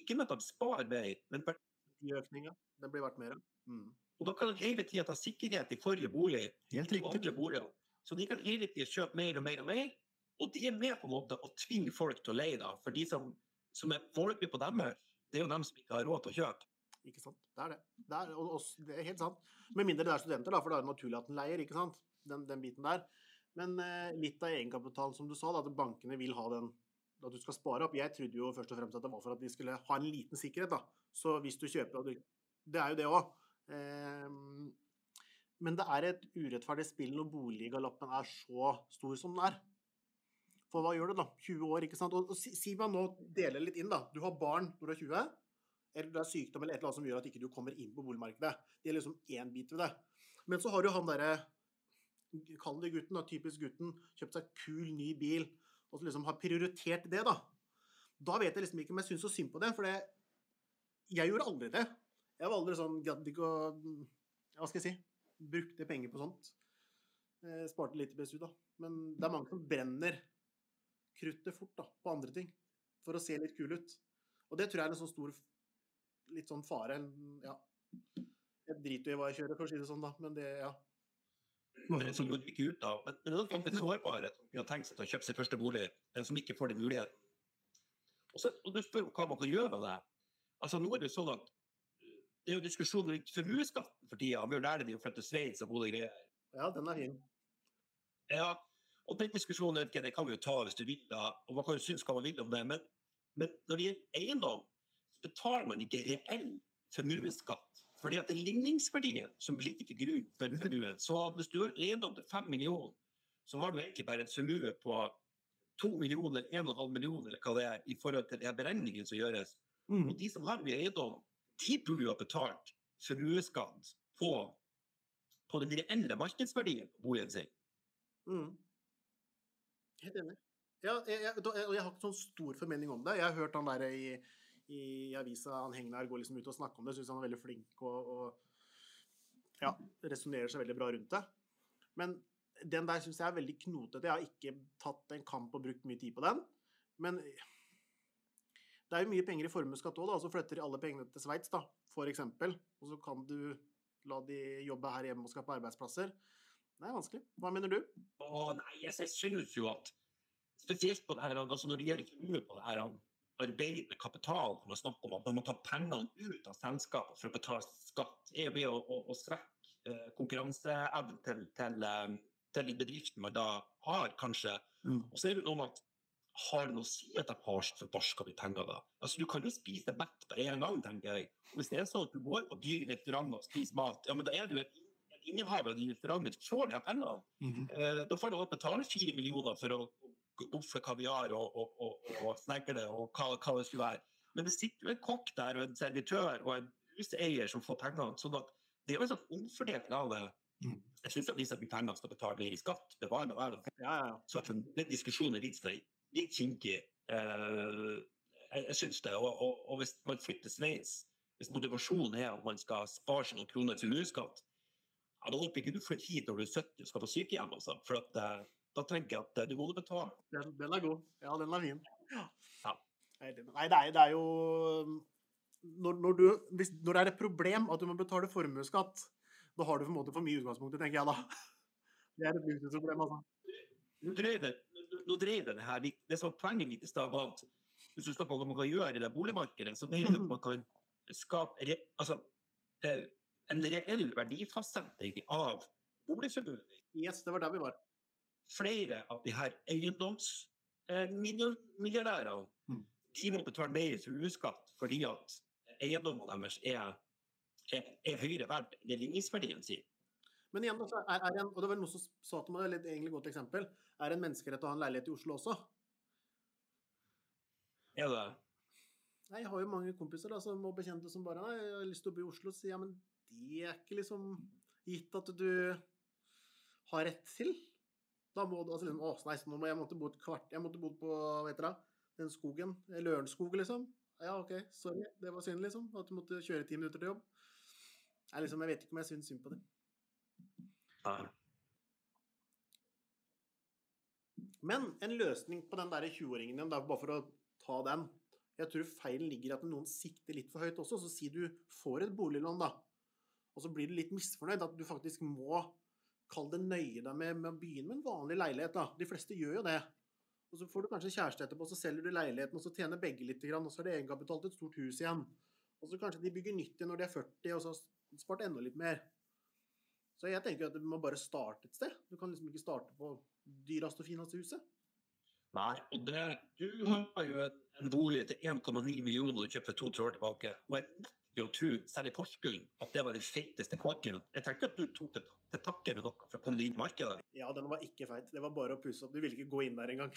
Ikke med at de sparer mer, men per- I økninga. Det blir verdt mer. Mm. og da kan de hele tida ta sikkerhet i forrige bolig Helt og andre boliger. Så de kan hele tida kjøpe mer og mer og mer. Og de er med på en måte å tvinge folk til å leie, da. For de som, som er dem deres, det er jo dem som ikke har råd til å kjøpe. Ikke sant? Det er det. Det er, og, og, det er helt sant. Med mindre det er studenter, da, for da er det naturlig at den leier, ikke sant? Den, den biten der. Men eh, litt av egenkapitalen, som du sa, da, at bankene vil ha den at du skal spare opp. Jeg trodde jo først og fremst at det var for at de skulle ha en liten sikkerhet, da. Så hvis du kjøper Det er jo det òg. men det er et urettferdig spill når boliggaloppen er så stor som den er. For hva gjør du da? 20 år, ikke sant? Og, og si, si meg nå, dele litt inn, da. Du har barn når du er 20 eller det er sykdom eller et eller annet som gjør at ikke du kommer inn på boligmarkedet. Det er liksom én bit ved det. Men så har du han derre Kall det gutten, da. Typisk gutten. Kjøpt seg kul, ny bil. Og så liksom har prioritert det, da. Da vet jeg liksom ikke om jeg syns så synd på det. For det, jeg gjorde aldri det. Jeg var aldri sånn gadd ikke å Hva skal jeg si? Brukte penger på sånt. Jeg sparte litt i BSU, da. Men det er mange som brenner kruttet fort da, på andre ting. For å se litt kul ut. Og det tror jeg er en sånn stor litt sånn fare. Ja. Jeg driter jo i hva jeg kjører, for å si det sånn, da. Men det, ja. Men som går ikke ut av. Men men det er faktisk sårbare som har tenkt seg til å kjøpe sin første bolig, men som ikke får den muligheten. Og, så, og du spør hva man kan gjøre med det. Altså, nå er det jo sånn at det er jo diskusjon rundt formuesskatten for tida. Vi lærer de å flytte til Sveits og gode greier. ja, den er fin. Ja, og den diskusjonen det kan vi jo ta hvis du vil, da, og man kan jo synes hva man vil om det, men, men når det gjelder eiendom, betaler man ikke reell formuesskatt. Fordi at det er ligningsverdien som ligger til grunn for formuen. Så hvis du har eiendom til fem millioner, så har du egentlig bare en formue på to millioner, en og en halv million, eller hva det er, i forhold til de beregningene som gjøres. Mm. Og de som har mye eiendom, de burde jo ha betalt formuesskatt på, på den reelle markedsverdien på boligen sin. Mm. Helt enig. Ja, jeg, jeg, jeg, jeg har ikke sånn stor formening om det. Jeg har hørt han der i, i avisa. Han Hegnar går liksom ut og snakker om det. Syns han er veldig flink og, og ja, resonnerer seg veldig bra rundt det. Men den der syns jeg er veldig knotete. Jeg har ikke tatt en kamp og brukt mye tid på den. Men det er jo mye penger i formuesskatt òg, da. Så flytter de alle pengene til Sveits, da, eksempel. Og så kan du la de jobbe her hjemme og skape arbeidsplasser. Det er vanskelig. Hva mener du? Å, nei, jeg, synes jo at spesielt på det her, altså når det gjelder på det her arbeidende kapital, når man snakker om at man må ta pengene ut av selskapet for å betale skatt, er ved å, å, svekke eh, konkurranseevnen til, til, eh, til de bedriftene man da har, kanskje. Mm. Og så er det noe med at har det noe å si at jeg har forbarska de penger, da? Altså, du kan jo spise mett på en gang, tenker jeg. Hvis det er sånn at du går på dyre restauranter og spiser mat, ja, men da er du et innehaver av de restaurantene, får de penger. Mhm. Eh, da får du betale fire millioner for å ofre kaviar og, og, og, og snegle og hva, hva det skulle være. Men det sitter jo en kokk der og en servitør og en huseier som får pengene. sånn at det er jo en sånn omfordeling av det. Mm. Jeg syns at de som har pengene, skal betale mer i skatt. Bevare meg det. Ja, ja. Så at den diskusjonen er litt, sånn- litt kinkig. Eh, jeg jeg syns det. Og, og, og hvis man flytter sveis, hvis motivasjonen er at man skal spare seg noen kroner til nullskatt, ja, da håper jeg ikke du flytter hit når du er 70 og skal på sykehjem. Altså, for at, eh, da tenker jeg at eh, du må betale. Den, den er god. Ja, den er fin. Ja. Ja. Nei, det er, det er jo når, når, du, hvis, når det er et problem at du må betale formuesskatt, da har du på en måte for mye utgangspunkt, tenker jeg da. *laughs* Det er et luksusproblem, altså. Nå dreier det, nå- dreier det her litt- Det som er poenget mitt i stad, var at hvis du snakker om hva man kan gjøre i det boligmarkedet, så mener jeg at man kan skape re, altså, eh, en reell verdifastsetting av boligforbudet. Yes, det var der vi var. Flere av de her eiendomsmilliardærene Mm. de må betale mer formuesskatt fordi at eiendommen deres er, er, er høyere verdt enn ligningsverdien sin. Men igjen, altså, er, er en, og det var noen som sa til meg, det er et godt eksempel, er en menneskerett å ha en leilighet i Oslo også? Er det Nei, jeg har jo mange kompiser da, som, må bekjente som bare Nei, jeg har lyst til å bo i Oslo. Så sier jeg, men det er ikke liksom gitt at du har rett til. Da må du altså liksom Å, nei, nå må jeg måtte bo et kvart Jeg måtte bo på, vet dere, den skogen. Lørenskog, liksom. Ja, OK, sorry. Det var synd, liksom. At du måtte kjøre ti minutter til jobb. Jeg, liksom, jeg vet ikke om jeg syns synd på det. Nei. Men en løsning på den der 20-åringen din, bare for å ta den Jeg tror feilen ligger i at noen sikter litt for høyt også. Så si du får et boliglån, da, og så blir du litt misfornøyd. At du faktisk må kalle det nøye deg med, med å begynne med en vanlig leilighet. da. De fleste gjør jo det. Og så får du kanskje kjæreste etterpå, så selger du leiligheten, og så tjener begge litt, og så er det egenkapital til et stort hus igjen. Og så kanskje de bygger nytt igjen når de er 40, og så har spart enda litt mer. Så jeg tenker at du må bare starte et sted. Du kan liksom ikke starte på dyreste og fineste huset. Nei, og det, du har jo en, bolig til 1,9 millioner du kjøper to år tilbake. Og jeg nekter å tro, særlig Porsgrunn, at det var den feiteste kvarken. Jeg tenker at du tok det til takke med noe for å komme deg inn i markedet. Ja, den var ikke feit. Det var bare å pusse opp. Du ville ikke gå inn der engang.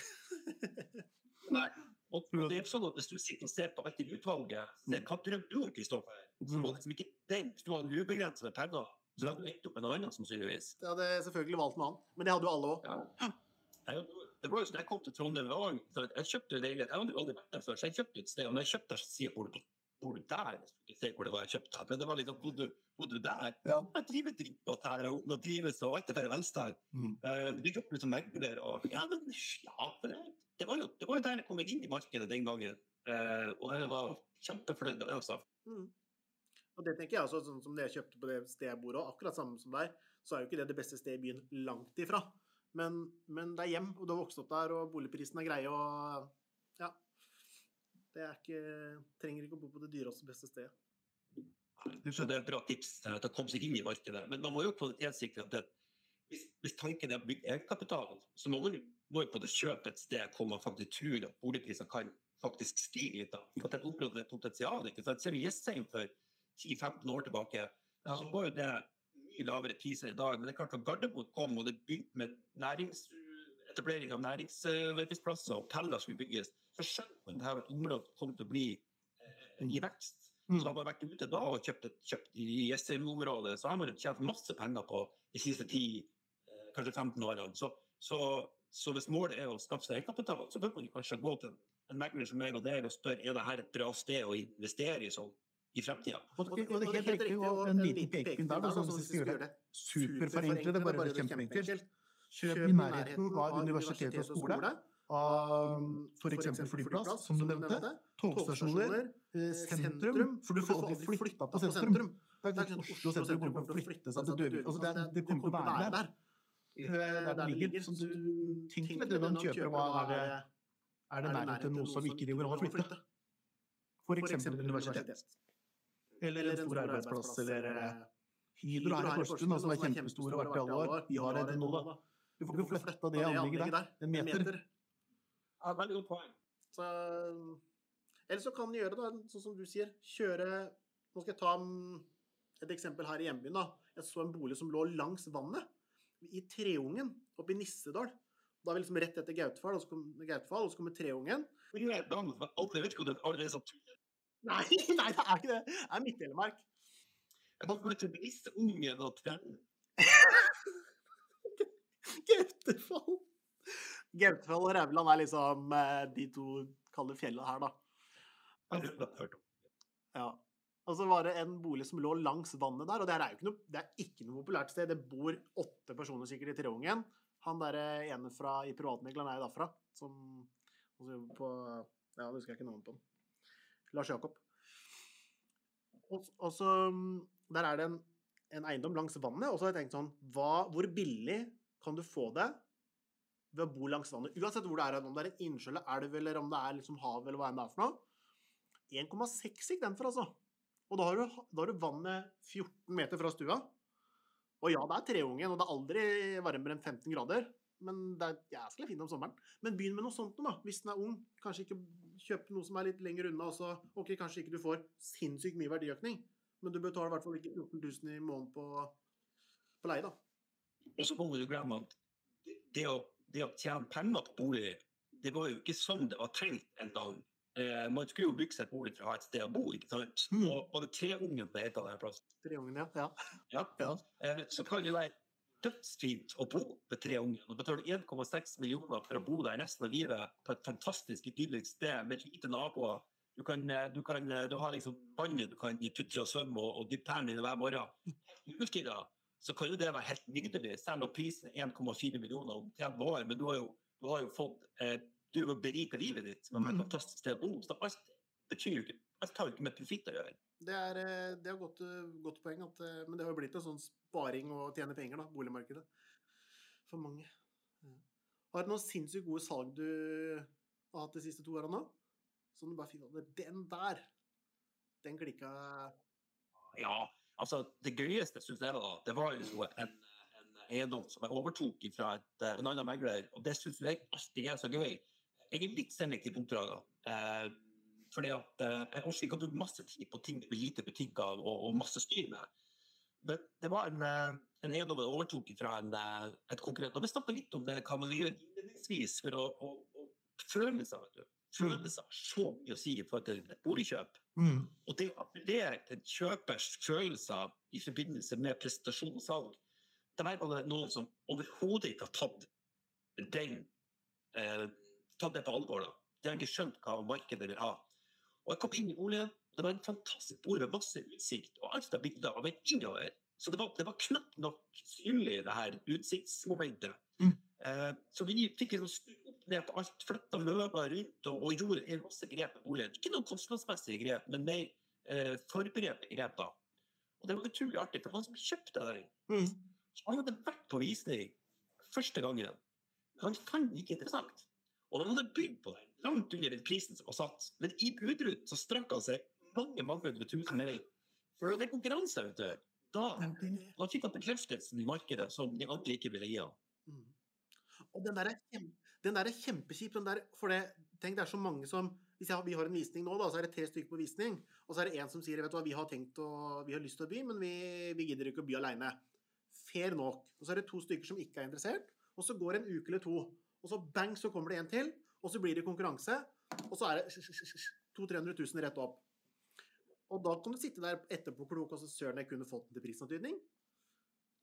*laughs* Nei. Og det er sånn at hvis du sitter og ser på alt i utvalget, se hva drømmer du om, Kristoffer? Så må liksom ikke den, du har ubegrensede penger, så da hadde du endt opp med noe annet, sannsynligvis. Jeg hadde selvfølgelig valgt noe annet, men det hadde jo alle òg. Jeg, det var jo sånn, jeg kom til Trondheim jeg kjøpte leilighet. Jeg hadde jo aldri vært der før, så jeg kjøpte et sted. Og når jeg kjøpte der, så sier jeg, bor du, der? Jeg skulle ikke se hvor det var jeg kjøpte, men det var liksom, Bodde, du, bodde du der? Ja. Jeg driver dritgodt her, og nå trives, og alt er bare velstand. Mm. Uh, du jobber som megler, og ja, men ja, for det, det, var jo, det var jo der jeg kom inn i markedet den gangen. Uh, og jeg var kjempefornøyd med det, også. Mm. Og det tenker jeg også, sånn som det jeg kjøpte på det stedet jeg bor òg, akkurat samme som deg, så er jo ikke det det beste stedet i byen langt ifra. Men, men det er hjem, og du har vokst opp der, og boligprisen er greie, og ja. Det er ikke Trenger ikke å bo på det dyreste og beste stedet. Så det er et bra tips det til å komme seg inn i markedet. Men man må jo kvalitetssikre at det, hvis, hvis tanken er å bygge egenkapital, så må man jo må jo på det kjøpe et sted hvor man faktisk tror at boligprisene kan faktisk stige litt. da. For at det området et potensial. ikke sant? Ser du Jessheim for 10-15 år tilbake, så var jo det mye lavere priser i dag. Men det er klart at Gardermoen kom, og det begynte med næringsetablering av næringsarbeidsplasser, hoteller skulle bygges. Dette var et område som kom til å bli eh, i vekst. Mm. Så har man vært ute da og kjøpt, et, kjøpt i Jessheim-området, så har man tjent masse penger på de siste 10, eh, kanskje 15 årene. Så, så, Så hvis målet er å skaffe seg egenkapital, så bør man kanskje gå til en megler som meg og deg og spørre er dette et bra sted å investere i sånn i fremtida. Og, og det er helt riktig, og en liten pekepinn der, sånn hvis vi skal gjøre det superforenkle det, bare det kjempeenkelt. Kjøp i nærheten av universitet og skole, av f.eks. flyplass, som du nevnte, togstasjoner, eh, sentrum, for du får aldri flytta på sentrum. Det er ikke Oslo sentrum kommer til å flytte seg til Døvik. Altså, det, det kommer til å være der. Der det ligger. Så du tenker med det når du kjøper, hva er det Er det nærhet til noe som ikke driver an å flytte? Eksempel et universitet. Eller en stor arbeidsplass, eller Hydro her i Porsgrunn, som er kjempestore og har vært i alle år. Vi har det nå, da. Du får ikke flytta det anlegget der. En meter. Ja, veldig godt poeng. Så, eller så kan du gjøre det, sånn som du sier. Kjøre Nå skal jeg ta et eksempel her i hjembyen. da. Jeg så en bolig som lå langs vannet, i Treungen, oppe i Nissedal. Da er vi liksom rett etter Gautfall, og så kommer Gautfall, og så kommer Treungen. Jeg vet ikke om det allerede er sånn Nei, *laughs* nei, det er ikke det. Det er Midt-Telemark. Jeg bare går til Nisseungen og Trønd. *laughs* Gautefall. Gautefall og Rauland er liksom eh, de to kalde fjellene her, da. Om. Ja. Og så var det en bolig som lå langs vannet der, og det er jo ikke noe, det er ikke noe populært sted. Det bor åtte personer sikkert i Treungen. Han derre ene fra, i privatmegleren er jo derfra, som på Ja, det husker jeg ikke navnet på han. Lars Jakob. Og, og så Der er det en, en eiendom langs vannet, og så har jeg tenkt sånn hva, Hvor billig kan du få det ved å bo langs vannet? Uansett hvor det er, om det er en innsjø eller elv, eller om det er liksom hav, eller hva enn det er for noe. 1,6 gikk den for, altså. Og da har, du, da har du vannet 14 meter fra stua. Og ja, det er treungen, og det er aldri varmere enn 15 grader. Men det er jæsklig fint om sommeren. Men begynn med noe sånt nå, da. Hvis den er ung. Kanskje ikke kjøp noe som er litt lenger unna. Og så, ok, kanskje ikke du får sinnssykt mye verdiøkning, men du betaler i hvert fall ikke 14 000 i måneden på, på leie, da. Og så må du glemme at det å, det å tjene penger på bolig, det var jo ikke sånn det var tenkt en dag. Eh, man skulle jo bygge seg bolig for å ha et sted å bo, ikke sant? Mm. Og, det treungen på et av denne plassen. Treungen, ja. ja. Ja. Ja. Eh, så kan det være dødsfint å bo med tre unger Du betaler 1,6 millioner for å bo der resten av livet på et fantastisk idyllisk sted med lite naboer. Du, kan, eh, du, kan, eh, du har liksom vannet du kan tutre og svømme og, og dyppe tærne i hver morgen. Utstyra, så kan jo det være helt nydelig, selv om prisen er 1,4 millioner om 30 år. Men du har jo, du har jo fått eh, Du har berika livet ditt med et Mm. fantastisk sted å bo. Så alt betyr jo ikke Alt har jo ikke med profitt å gjøre. Det er, et det er godt, eh, godt poeng, at, eh, men det har jo blitt en sånn sparing å tjene penger, da, boligmarkedet. For mange. Ja. Har du noen sinnssykt gode salg du har hatt de siste to årene nå? Som du bare finner Den der! Den klikka Ja, altså det gøyeste synes jeg da, det var jo en, en eiendom som jeg overtok fra et, eh, en annen megler, og det synes jeg alltid er så gøy. Jeg er litt selektiv på oppdragene. Eh, fordi at eh, jeg orker ikke å bruke masse tid på ting med lite butikker og, og masse styr med. Men det var en, eh, en eiendom jeg overtok fra en, eh, et konkurrent, og vi snakket litt om det hva man gjør innledningsvis for å, å, å føle seg, vet du. Føle har så mye å si i forhold til boligkjøp. Mm. Og det å appellere til kjøpers følelser i forbindelse med prestasjonssalg, det er bare noen som overhodet ikke har tatt den eh, tatt det på alvor. da. De har ikke skjønt hva markedet vil ha. Og jeg kom inn i boligen, det var en fantastisk bolig med masse utsikt, og alt av bilder av en innover. Så det var, det var knapt nok synlig, det her utsiktsmomentet. Mm. Eh, så vi fikk liksom snudd opp ned på alt, flytta møbler rundt og, og gjorde en masse grep med boligen. Ikke noen kostnadsmessige grep, men mer eh, forberedte grep. da. Og det var utrolig artig, for han som kjøpte den, Mm. han hadde vært på visning første gangen. Han fant det ikke interessant. Og han hadde bygd på den langt under den prisen som var satt. Men i budrut så strakk han seg mange mange hundre tusen mer. For det er konkurranse, vet du. Da, da fikk han bekreftelsen i markedet som de andre ikke ville gi ham. Mm. Og den der er, kjem, den der er kjempekjip. Den der, for det, tenk, det er så mange som Hvis jeg, vi har en visning nå, da, så er det tre stykker på visning. Og så er det en som sier vet du hva, vi har tenkt å, vi har lyst til å by, men vi, vi gidder ikke å by aleine. Fair nok. Og så er det to stykker som ikke er interessert. Og så går en uke eller to. Og så bang, så kommer det en til. Og så blir det konkurranse. Og så er det 200 000-300 000 rett opp. Og da kan du sitte der etterpåklok og så søren, jeg kunne fått den til prisantydning.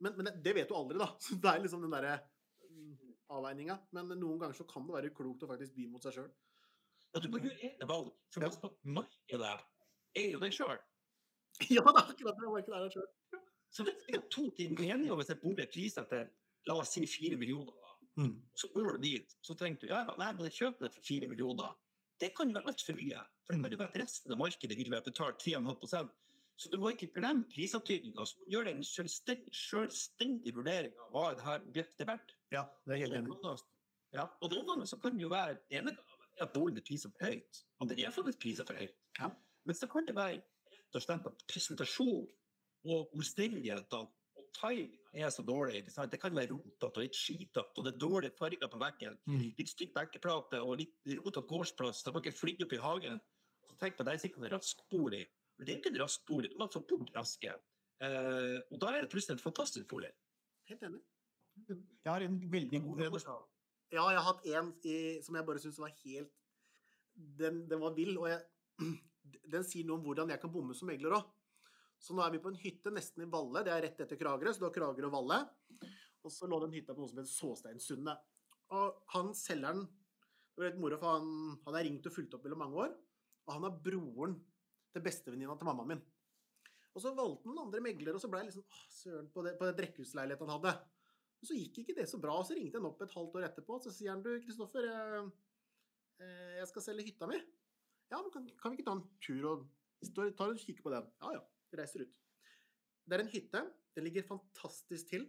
Men, men det, det vet du aldri, da. Så *laughs* det er liksom den derre mm, avveininga. Men noen ganger så kan det være klokt å faktisk by mot seg sjøl. Ja, du må gjøre egne valg. For ja. markedet er jo deg sjøl. *laughs* Ja, det er akkurat det. Markedet er deg sjøl. Så hvis vi har to ting enige om hvis jeg bor priser til la oss si fire millioner, mm. så går du dit, så tenker du ja, nei, men jeg kjøper det for fire millioner. Det kan være altfor mye. For det kan jo være at resten av markedet vil være betalt 3,5 Så du må ikke glemme prisantydninga. Gjør en selvstendig, selvstendig vurdering av hva det her objektet er verdt. Ja, det er helt enig. Ja, og noen ganger så kan det jo være ene at boligen er prisa for høyt. Og det er faktisk prisa for høyt. Ja. Men så kan det være rett og slett at presentasjon og omstendighetene og timing er så dårlig. Det kan være rotete og litt skitete, og det er dårlige farger på veggen. Mm. Litt stygg benkeplate og litt rotete gårdsplass. Det man ikke flytte opp i hagen. Så tenk på, Det er sikkert en rask bolig. Men det er ikke en rask bolig. Man får få bort raske. Eh, og da er det plutselig en fantastisk bolig. Helt enig. Jeg har en veldig god en. Ja, jeg har hatt en i, som jeg bare syns var helt den, den, var vill. Og jeg, den sier noe om hvordan jeg kan bomme som megler òg. Så nå er vi på en hytte nesten i Valle. Det er rett etter Kragerø, så du har Kragerø og Valle. Og så lå den hytta på noe som het Såsteinsundet. Og han selgeren Det var litt moro, for han, han har ringt og fulgt opp mellom mange år. Og han er broren til bestevenninna til mammaen min. Og så valgte han andre meglere, og så ble jeg liksom åh, søren på det, på det rekkehusleiligheten han hadde. Og så gikk ikke det så bra, og så ringte han opp et halvt år etterpå, og så sier han du, Kristoffer, jeg, eh, jeg, skal selge hytta mi. Ja, men kan, kan vi ikke ta en tur og ta en kikke på den? Ja, ja reiser ut. Det er en hytte. Den ligger fantastisk til.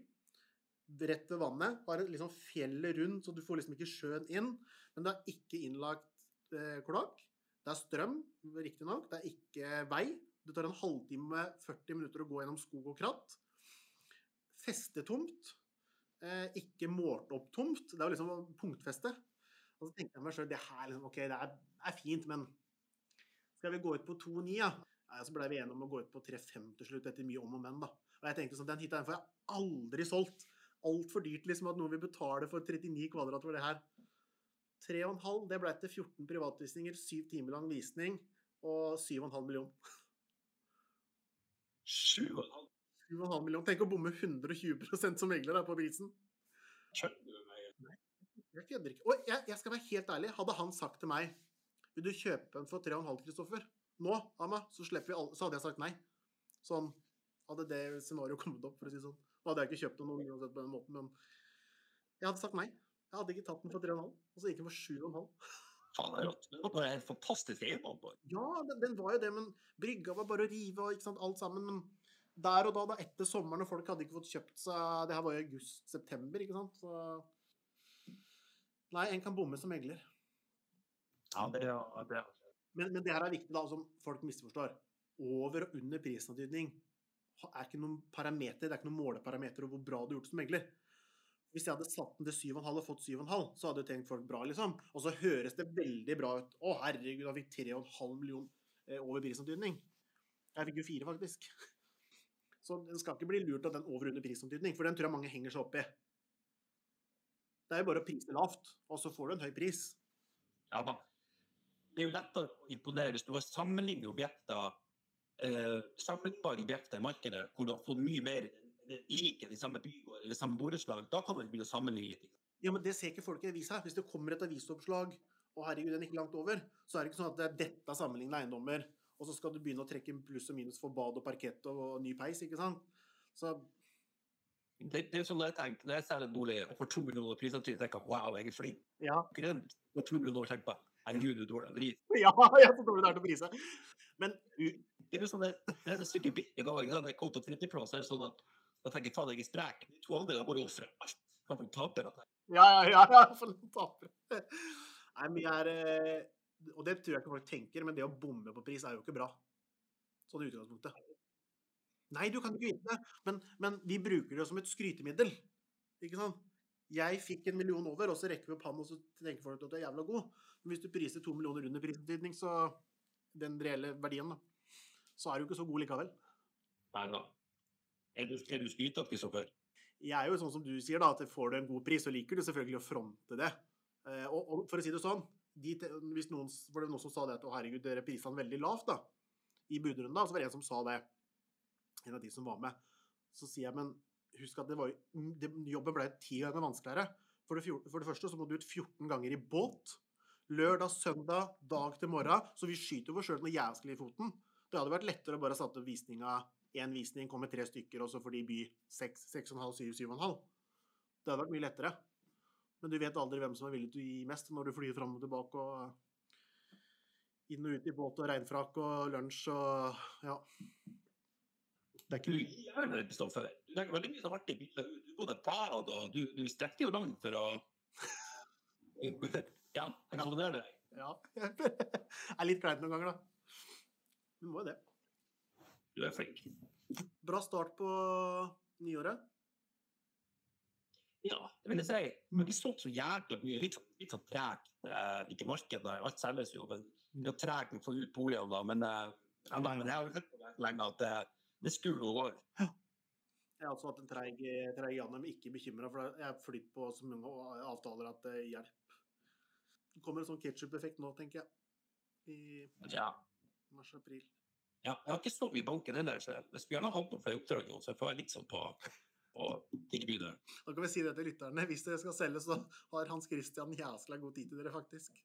Rett ved vannet. Har liksom fjellet rundt, så du får liksom ikke sjøen inn. Men det er ikke innlagt eh, kloakk. Det er strøm, riktignok. Det er ikke vei. Det tar en halvtime, 40 minutter å gå gjennom skog og kratt. Festetomt. Eh, ikke målt opp tomt. Det er jo liksom punktfeste. Og så tenkte jeg meg sjøl det her liksom, ok, det er, er, fint, men skal vi gå ut på 2,9, ja? Nei, Så blei vi enige om å gå ut på 3,5 til slutt, etter mye om og men. da. Og jeg tenkte sånn, Den hytta får jeg aldri solgt. Altfor dyrt liksom at noen vil betale for 39 kvadrat for det her. 3,5 det ble til 14 privatvisninger, 7 timer lang visning og 7,5 million. 7,5 7,5 million. Tenk å bomme 120 som megler på prisen. Kjønner du meg? Jeg kødder ikke. Og jeg, jeg, skal være helt ærlig, hadde han sagt til meg Vil du kjøpe den for 3,5, Kristoffer? Nå, Amma, så slipper vi alle Så hadde jeg sagt nei. Sånn hadde det scenarioet kommet opp, for å si sånn. Da hadde jeg ikke kjøpt noen uansett på den måten, men jeg hadde sagt nei. Jeg hadde ikke tatt den for 3,5, og så gikk den for 7,5. Faen, det er rått. Det var en fantastisk eiendom. Ja, den, den, var jo det, men brygga var bare å rive og ikke sant, alt sammen. Men der og da, da etter sommeren, og folk hadde ikke fått kjøpt seg Det her var jo august-september, ikke sant, så Nei, en kan bomme som megler. Ja, det er, det men, men, det her er viktig, da, som folk misforstår. Over og under prisantydning er ikke noen parameter, det er ikke noen måleparameter over hvor bra du har gjort som megler. Hvis jeg hadde satt den til 7,5 og fått 7,5, så hadde jo tenkt folk bra, liksom. Og så høres det veldig bra ut. Å, herregud, han fikk 3,5 million eh, over prisantydning. Jeg fikk jo fire, faktisk. *laughs* Så en skal ikke bli lurt av den over under prisantydning, for den tror jeg mange henger seg opp i. Det er jo bare å prise lavt, og så får du en høy pris. Ja da det er jo lettere å imponere hvis du har sammenlignet objekter, eh, sammenlignbare objekter i markedet, hvor du har fått mye mer like de samme bygård eller samme borettslag. Da kan man begynne å sammenligne. Ja, men det ser ikke folk i avisa. Hvis det kommer et avisoppslag, og herregud, den er ikke langt over, så er det ikke sånn at det er dette sammenlignende eiendommer, og så skal du begynne å trekke pluss og minus for bad og parkett og ny peis, ikke sant? Så det, det er sånn jeg tenker, Når jeg ser en bolig for 2 millioner priser, tenker jeg wow, jeg er flink. Ja. Er to millioner tenker på. Herregud, du dårlig drit. *laughs* Ja, jeg er så dårlig det er til å prise. Men det er jo sånn det, det er et stykke billig gang. Jeg kom på 30 sånn at da tenker jeg faen, jeg er sprek. To andre da vært ofre alt. Kan få tapere. Ja, ja, ja. ja for tapere. Nei, men jeg er eh, Og det tror jeg ikke folk tenker, men det å bomme på pris er jo ikke bra. Sånn i utgangspunktet. Nei, du kan ikke vite det, men, men vi bruker det som et skrytemiddel. Ikke sant? Jeg fikk en million over, og så rekker vi opp hånden og så tenker folk at du er jævla god. Men hvis du priser to millioner under prisantydning, så den reelle verdien, da, så er du ikke så god likevel. Nei da. Er du, du skrytete, Kristoffer? Jeg er jo sånn som du sier, da, at får du en god pris, så liker du selvfølgelig å fronte det. Eh, og, og, for å si det sånn, de, hvis noen, var det noen som sa det at å herregud, dere prisa den veldig lavt da, i budrunden, så var det en som sa det, en av de som var med. Så sier jeg, men husk at det var, det, jobben ble ti ganger vanskeligere. For det, for det første så må du ut 14 ganger i båt. Lørdag, søndag, dag til morgen. Så vi skyter oss sjøl noe jævlig i foten. Det hadde vært lettere å bare satt opp visninga én visning, kommer tre stykker, og så får de by seks, seks og en halv, syv, syv og en halv. Det hadde vært mye lettere. Men du vet aldri hvem som er villig til å gi mest når du flyr fram og tilbake og inn og ut i båt og regnfrakk og lunsj og ja. Det er ikke mye Kristoffer. Det er veldig mye artig. Du går et bad, og du, du strekker jo langt for å *laughs* Ja, *laughs* jeg kan det. Ja. Det er litt kleint noen ganger, da. Du må jo det. Du er flink. Bra start på nyåret. Ja, det vil jeg si. Men vi solgte så jækla mye. Litt, litt sånn treg. Eh, ikke markedet, alt selges jo. Men vi er tregt å få ut boligene da. Men, eh, jeg har hørt på det lenge at det, det skulle gå. Jeg har også hatt en treig treig Janne, men ikke bekymra, for jeg har flytt på så mange avtaler at det hjelper. Det kommer en sånn ketsjup-effekt nå, tenker jeg. I Ja. mars-april. Ja. Jeg har ikke så mye banken heller, så jeg skulle gjerne hatt noen flere oppdrag nå, så jeg får være litt sånn på, på tilbudet. Da kan vi si det til lytterne. Hvis dere skal selge, så har Hans Christian jæskla god tid til dere, faktisk.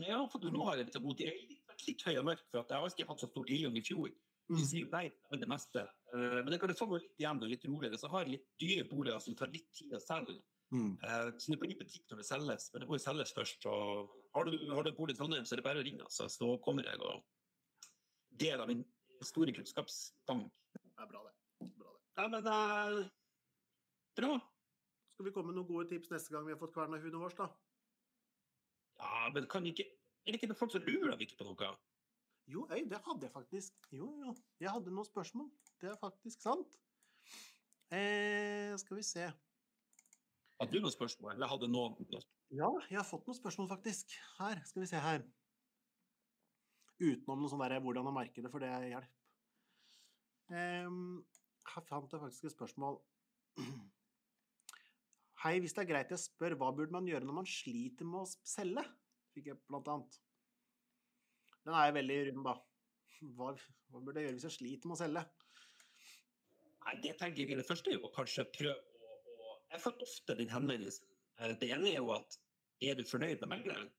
Ja, for nå har jeg litt god tid. Jeg er litt, litt høy og mørk, for at jeg har ikke hatt så stor tilgang i fjor. Mm. De sier nei til det meste. Eh, Men det kan få meg litt igjen og litt roligere. Så har jeg litt dyre boliger som tar litt tid å selge. Mm. Eh, Så det blir butikk når det selges, men det må jo selges først. Og har du, har du bolig i Trondheim, så er det bare å ringe, altså. Så kommer jeg og del av min store kunnskapsbank. Det er bra, det. Bra, det. Ja, men det er bra. Skal vi komme med noen gode tips neste gang vi har fått kverna hunden vår, da? Ja, men kan ikke Er det ikke folk som lurer ikke på noe? Jo, øy, det hadde jeg faktisk. Jo, jo. Jeg hadde noen spørsmål. Det er faktisk sant. Eh, skal vi se. Hadde du noen spørsmål? Eller hadde noen Ja, jeg har fått noen spørsmål, faktisk. Her, skal vi se her. Utenom noe sånn der hvordan å markedet, for det er hjelp. Um, her fant jeg faktisk et spørsmål. *clears throat* Hei, hvis det er greit jeg spør, hva burde man gjøre når man sliter med å selge? Fikk jeg blant annet. Den er veldig rund, da. *laughs* Hva, hva burde jeg gjøre hvis jeg sliter med å selge? Nei, det tenker jeg det første er jo kanskje prøve å, å Jeg får ofte den henvendelsen. Eh, Det ene er jo at er du fornøyd med megleren?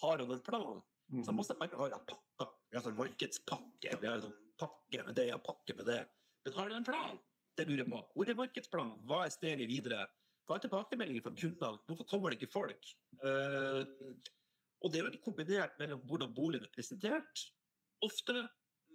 Har han en plan? Mm. Så må megleren ha en pakke. Vi har sånn markedspakke, vi har sånn pakke med det og pakke med det. Men har du en plan? Det lurer jeg på. Hvor er markedsplanen? Hva er steget videre? Hva er tilbakemeldinger fra kundene? Hvorfor kommer det ikke folk? Uh, og det er veldig kombinert mellom hvordan boligen er presentert, ofte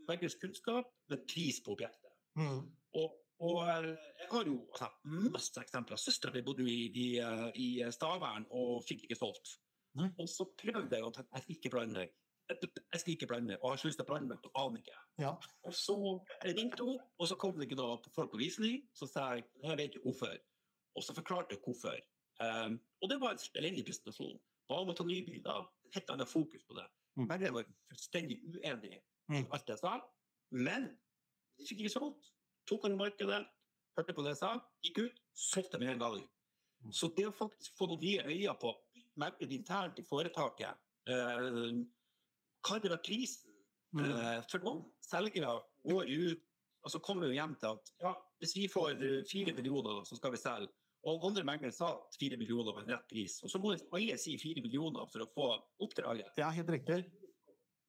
meglers kunnskap, men pris på objektet. Mm. Og, og eh, jeg har jo altså, masse eksempler. Søstera mi bodde jo i, i, eh, i Stavern og fikk ikke solgt. Nei. Og så prøvde jeg å tenke jeg skal ikke blande meg. Jeg skal ikke blande meg, og har ikke lyst til å blande meg, og aner ikke. Ja. Og så ringte hun, og så kom det ikke noe folk på visning. Så sa jeg jeg vet jo hvorfor. Og så forklarte jeg hvorfor. Um, og det var en elendig presentasjon. Ba om å ta nye bilder. Helt annet fokus på det. Mm. Men jeg var fullstendig uenig i Mm. alt jeg sa. Men det fikk ikke solgt. Tok han markedet, hørte på det jeg sa, gikk ut, solgte med en gang. Mm. Så det å faktisk få noen nye øyne på merket internt i foretaket eh, Hva er prisen? Mm. Eh, for noen selgere går ut og så kommer vi hjem til at ja, hvis vi får fire millioner, så skal vi selge. Og andre meglere sa fire millioner var en rett pris. Og så må alle si fire millioner for å få oppdraget. ja, helt riktig.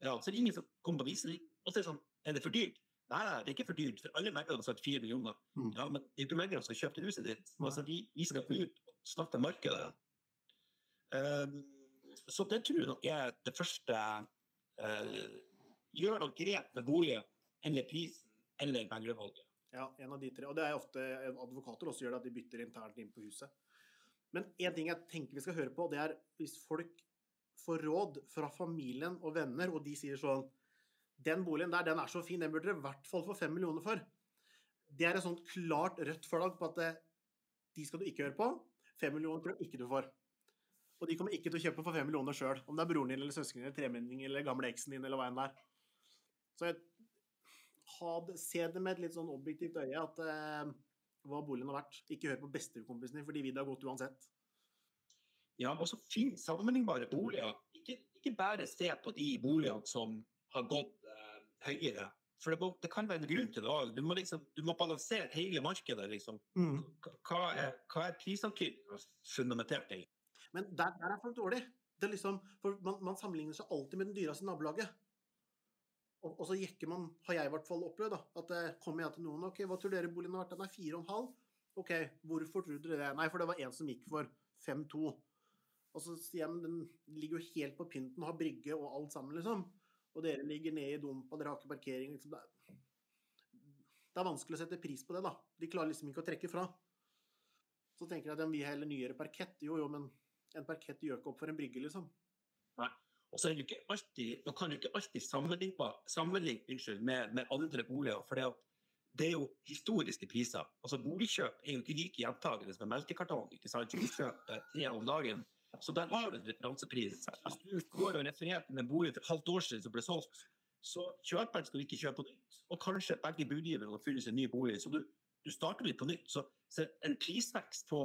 Ja, så er det ingen som kommer på visning. Og så er det sånn, er det for dyrt? Nei, det er ikke for dyrt, for alle meglerne har sagt fire millioner. Mm. Ja, men det er ikke meglerne som har kjøpt huset ditt. Altså, de, de skal ut og snakke markedet. Um, så det tror jeg er det første Gjør noe grep med boligen eller prisen eller meglervalget. Ja, en av de tre. Og det er ofte advokater også gjør det, at de bytter internt inn på huset. Men en ting jeg tenker vi skal høre på, det er hvis folk får råd fra familien og venner, og de sier sånn Den boligen der, den er så fin, den burde dere i hvert fall få fem millioner for. Det er et sånt klart rødt flagg på at det, de skal du ikke høre på. Fem millioner tror jeg ikke du får. Og de kommer ikke til å kjøpe for fem millioner sjøl. Om det er broren din eller søskenen eller tremenning eller gamle eksen din eller hva enn det er. Så jeg had, se det med et litt sånn objektivt øye at eh, hva boligen har vært. Ikke hør på bestekompisene, din, for de vil det har gått uansett. Ja, og så finn sammenlignbare boliger. Ikke, ikke bare se på de boligene som har gått eh, høyere. For det, må, det, kan være en grunn til det òg. Du, liksom, du må balansere hele markedet. Liksom. Mm. Hva er, hva er prisantydningen fundamentert i? Men der, der er folk dårlige. Liksom, man, man sammenligner seg alltid med den dyreste nabolaget. Og, og, så jekker man, har jeg i hvert fall opplevd, da, at det kommer jeg til noen OK, hva tror dere boligen har vært? Den er fire og en halv. OK, hvorfor tror dere det? Nei, for det var en som gikk for 5-2. Og så sier jeg, men den ligger jo helt på pynten, har brygge og alt sammen, liksom. Og dere ligger ned i dumpa, dere har ikke parkering. Liksom. Det, er, det er vanskelig å sette pris på det, da. De klarer liksom ikke å trekke fra. Så tenker jeg at vi har heller nyere parkett. Jo, jo, men en parkett gjør ikke opp for en brygge, liksom. Nei. Og så er det ikke alltid, Man kan jo ikke alltid sammenligne, sammenligne med, med, andre boliger. for det, er jo historiske priser. Altså Boligkjøp er jo ikke like gjentagende som en melkekartong. ikke sant? Du kjøper tre om dagen. Så der har du en referansepris. Hvis du går og refererer til en bolig for et halvt år siden som ble solgt, så kjøperen skal ikke kjøpe på nytt. Og kanskje begge budgiverne har funnet seg en ny bolig. Så du, du starter litt på nytt. Så, så en prisvekst på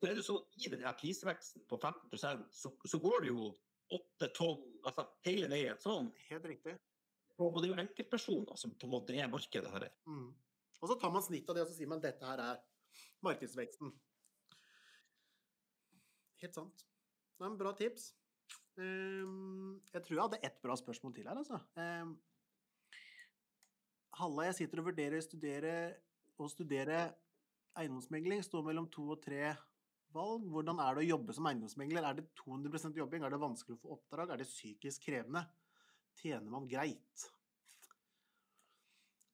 så er det så I denne prisveksten på 15 så, så går det jo 8-12 altså hele veien sånn. Helt riktig. Og det er jo enkeltpersoner som på en måte er markedet her. Mm. Og så tar man snitt av det og så sier man dette her er markedsveksten. Helt sant. Det er en bra tips. Um, jeg tror jeg hadde ett bra spørsmål til her, altså. Um, Halla, jeg sitter og vurderer å studere eiendomsmegling. Står mellom to og tre valg. Hvordan er det å jobbe som eiendomsmegler? Er det 200% jobbing? Er det vanskelig å få oppdrag? Er det psykisk krevende? Tjener man greit?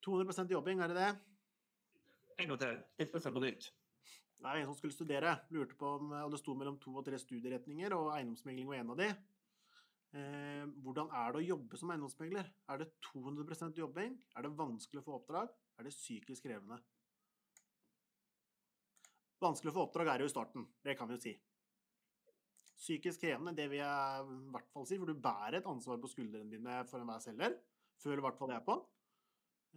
200% jobbing, er det det? En gang til. 1 på nytt. Det er en som skulle studere. Lurte på om det sto mellom to og tre studieretninger, og eiendomsmegling var en av de. Eh, hvordan er det å jobbe som eiendomsmegler? Er det 200% jobbing? Er det vanskelig å få oppdrag? Er det psykisk krevende? Vanskelig å få oppdrag er jo i starten, det kan vi jo si. Psykisk krevende, det vil jeg i hvert fall si, for du bærer et ansvar på skuldrene dine for enhver selger. Føler i hvert fall jeg på.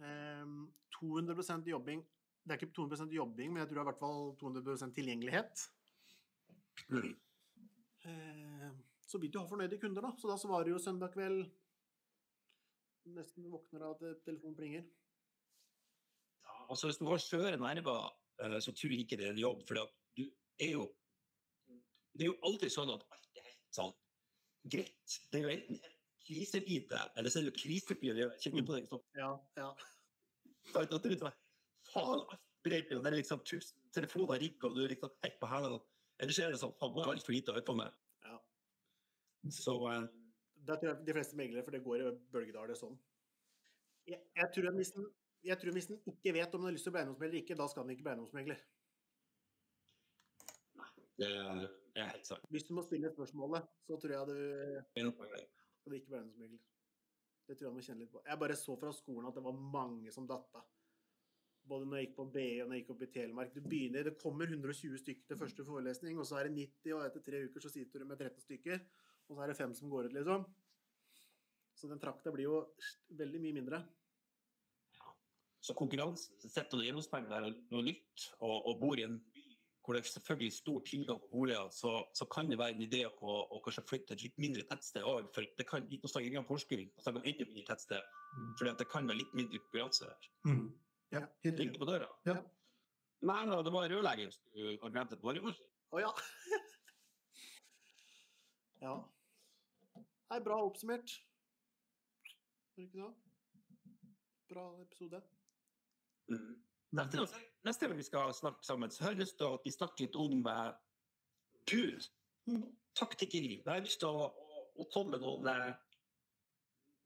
200% ehm, jobbing Det er ikke 200 jobbing, men jeg tror det er i hvert fall 200% tilgjengelighet. Ehm, så vil du har fornøyde kunder, da. Så da svarer jo søndag kveld Nesten våkner av at telefonen plinger. Ja, altså Hvis du har skjøre nerver så tror jeg ikke det er en jobb. For du er jo Det er jo aldri sånn at alt er helt sånn greit. Det er jo enten krisebite, eller så er det jo krisebite. Kjenner på det? Liksom. Ja, ja. At du liksom, faen, alt og det er liksom tusen telefoner ringer, og du er liksom helt på hælene. Eller så er det sånn faen, var er altfor lite å høre på meg. Ja. Så uh, Det jeg de fleste meglere, for det går i bølgedaler sånn. Jeg, jeg, tror jeg den jeg tror hvis en ikke vet om en har lyst til å bli eiendomsmegler eller ikke, da skal en ikke bli eiendomsmegler. Det er helt sant. Hvis du må stille spørsmålet, så tror jeg du skal ikke bli eiendomsmegler. Det tror jeg må kjenne litt på. Jeg bare så fra skolen at det var mange som datta. Både når jeg gikk på BI og når jeg gikk opp i Telemark. Du begynner, Det kommer 120 stykker til første forelesning, og så er det 90, og etter tre uker så sitter du med 13 stykker, og så er det fem som går ut, liksom. Så den trakta blir jo veldig mye mindre. Så konkurransen sitter og eiendomspenger er noe nytt, og, og bor i en by hvor det er selvfølgelig stor tilgang på boliger, så, så, kan det være en idé å, å kanskje flytte et litt mindre tettsted òg. For det kan ikke snakke ingen forskning å snakke om enda mindre tettsted, mm. for det kan være litt mindre konkurranse der. Mm. Ja, på døra. Ja. Nei, no, det var rørlegger som hadde glemt et varemaskin. Å oh, ja. *laughs* ja. Nei, bra oppsummert. Var det ikke det? Bra episode. Neste, neste gang vi skal snakke sammen, så har jeg lyst til at vi snakker litt om uh, bud. Taktikkeri. Jeg har lyst til å, å, å komme med noen uh,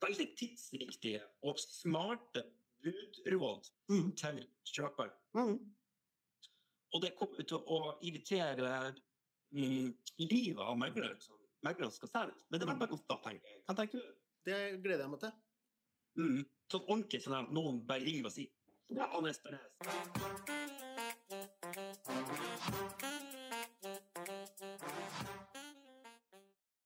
veldig tidsriktige og smarte budråd mm. til kjøper. Mm. Og det kommer til å irritere mm, livet av megleren som megleren skal selge. Men det er bare. Hva tenker du? Det gleder jeg meg til. Mm. Sånn ordentlig sånn at noen bare river og sier La honest finesse.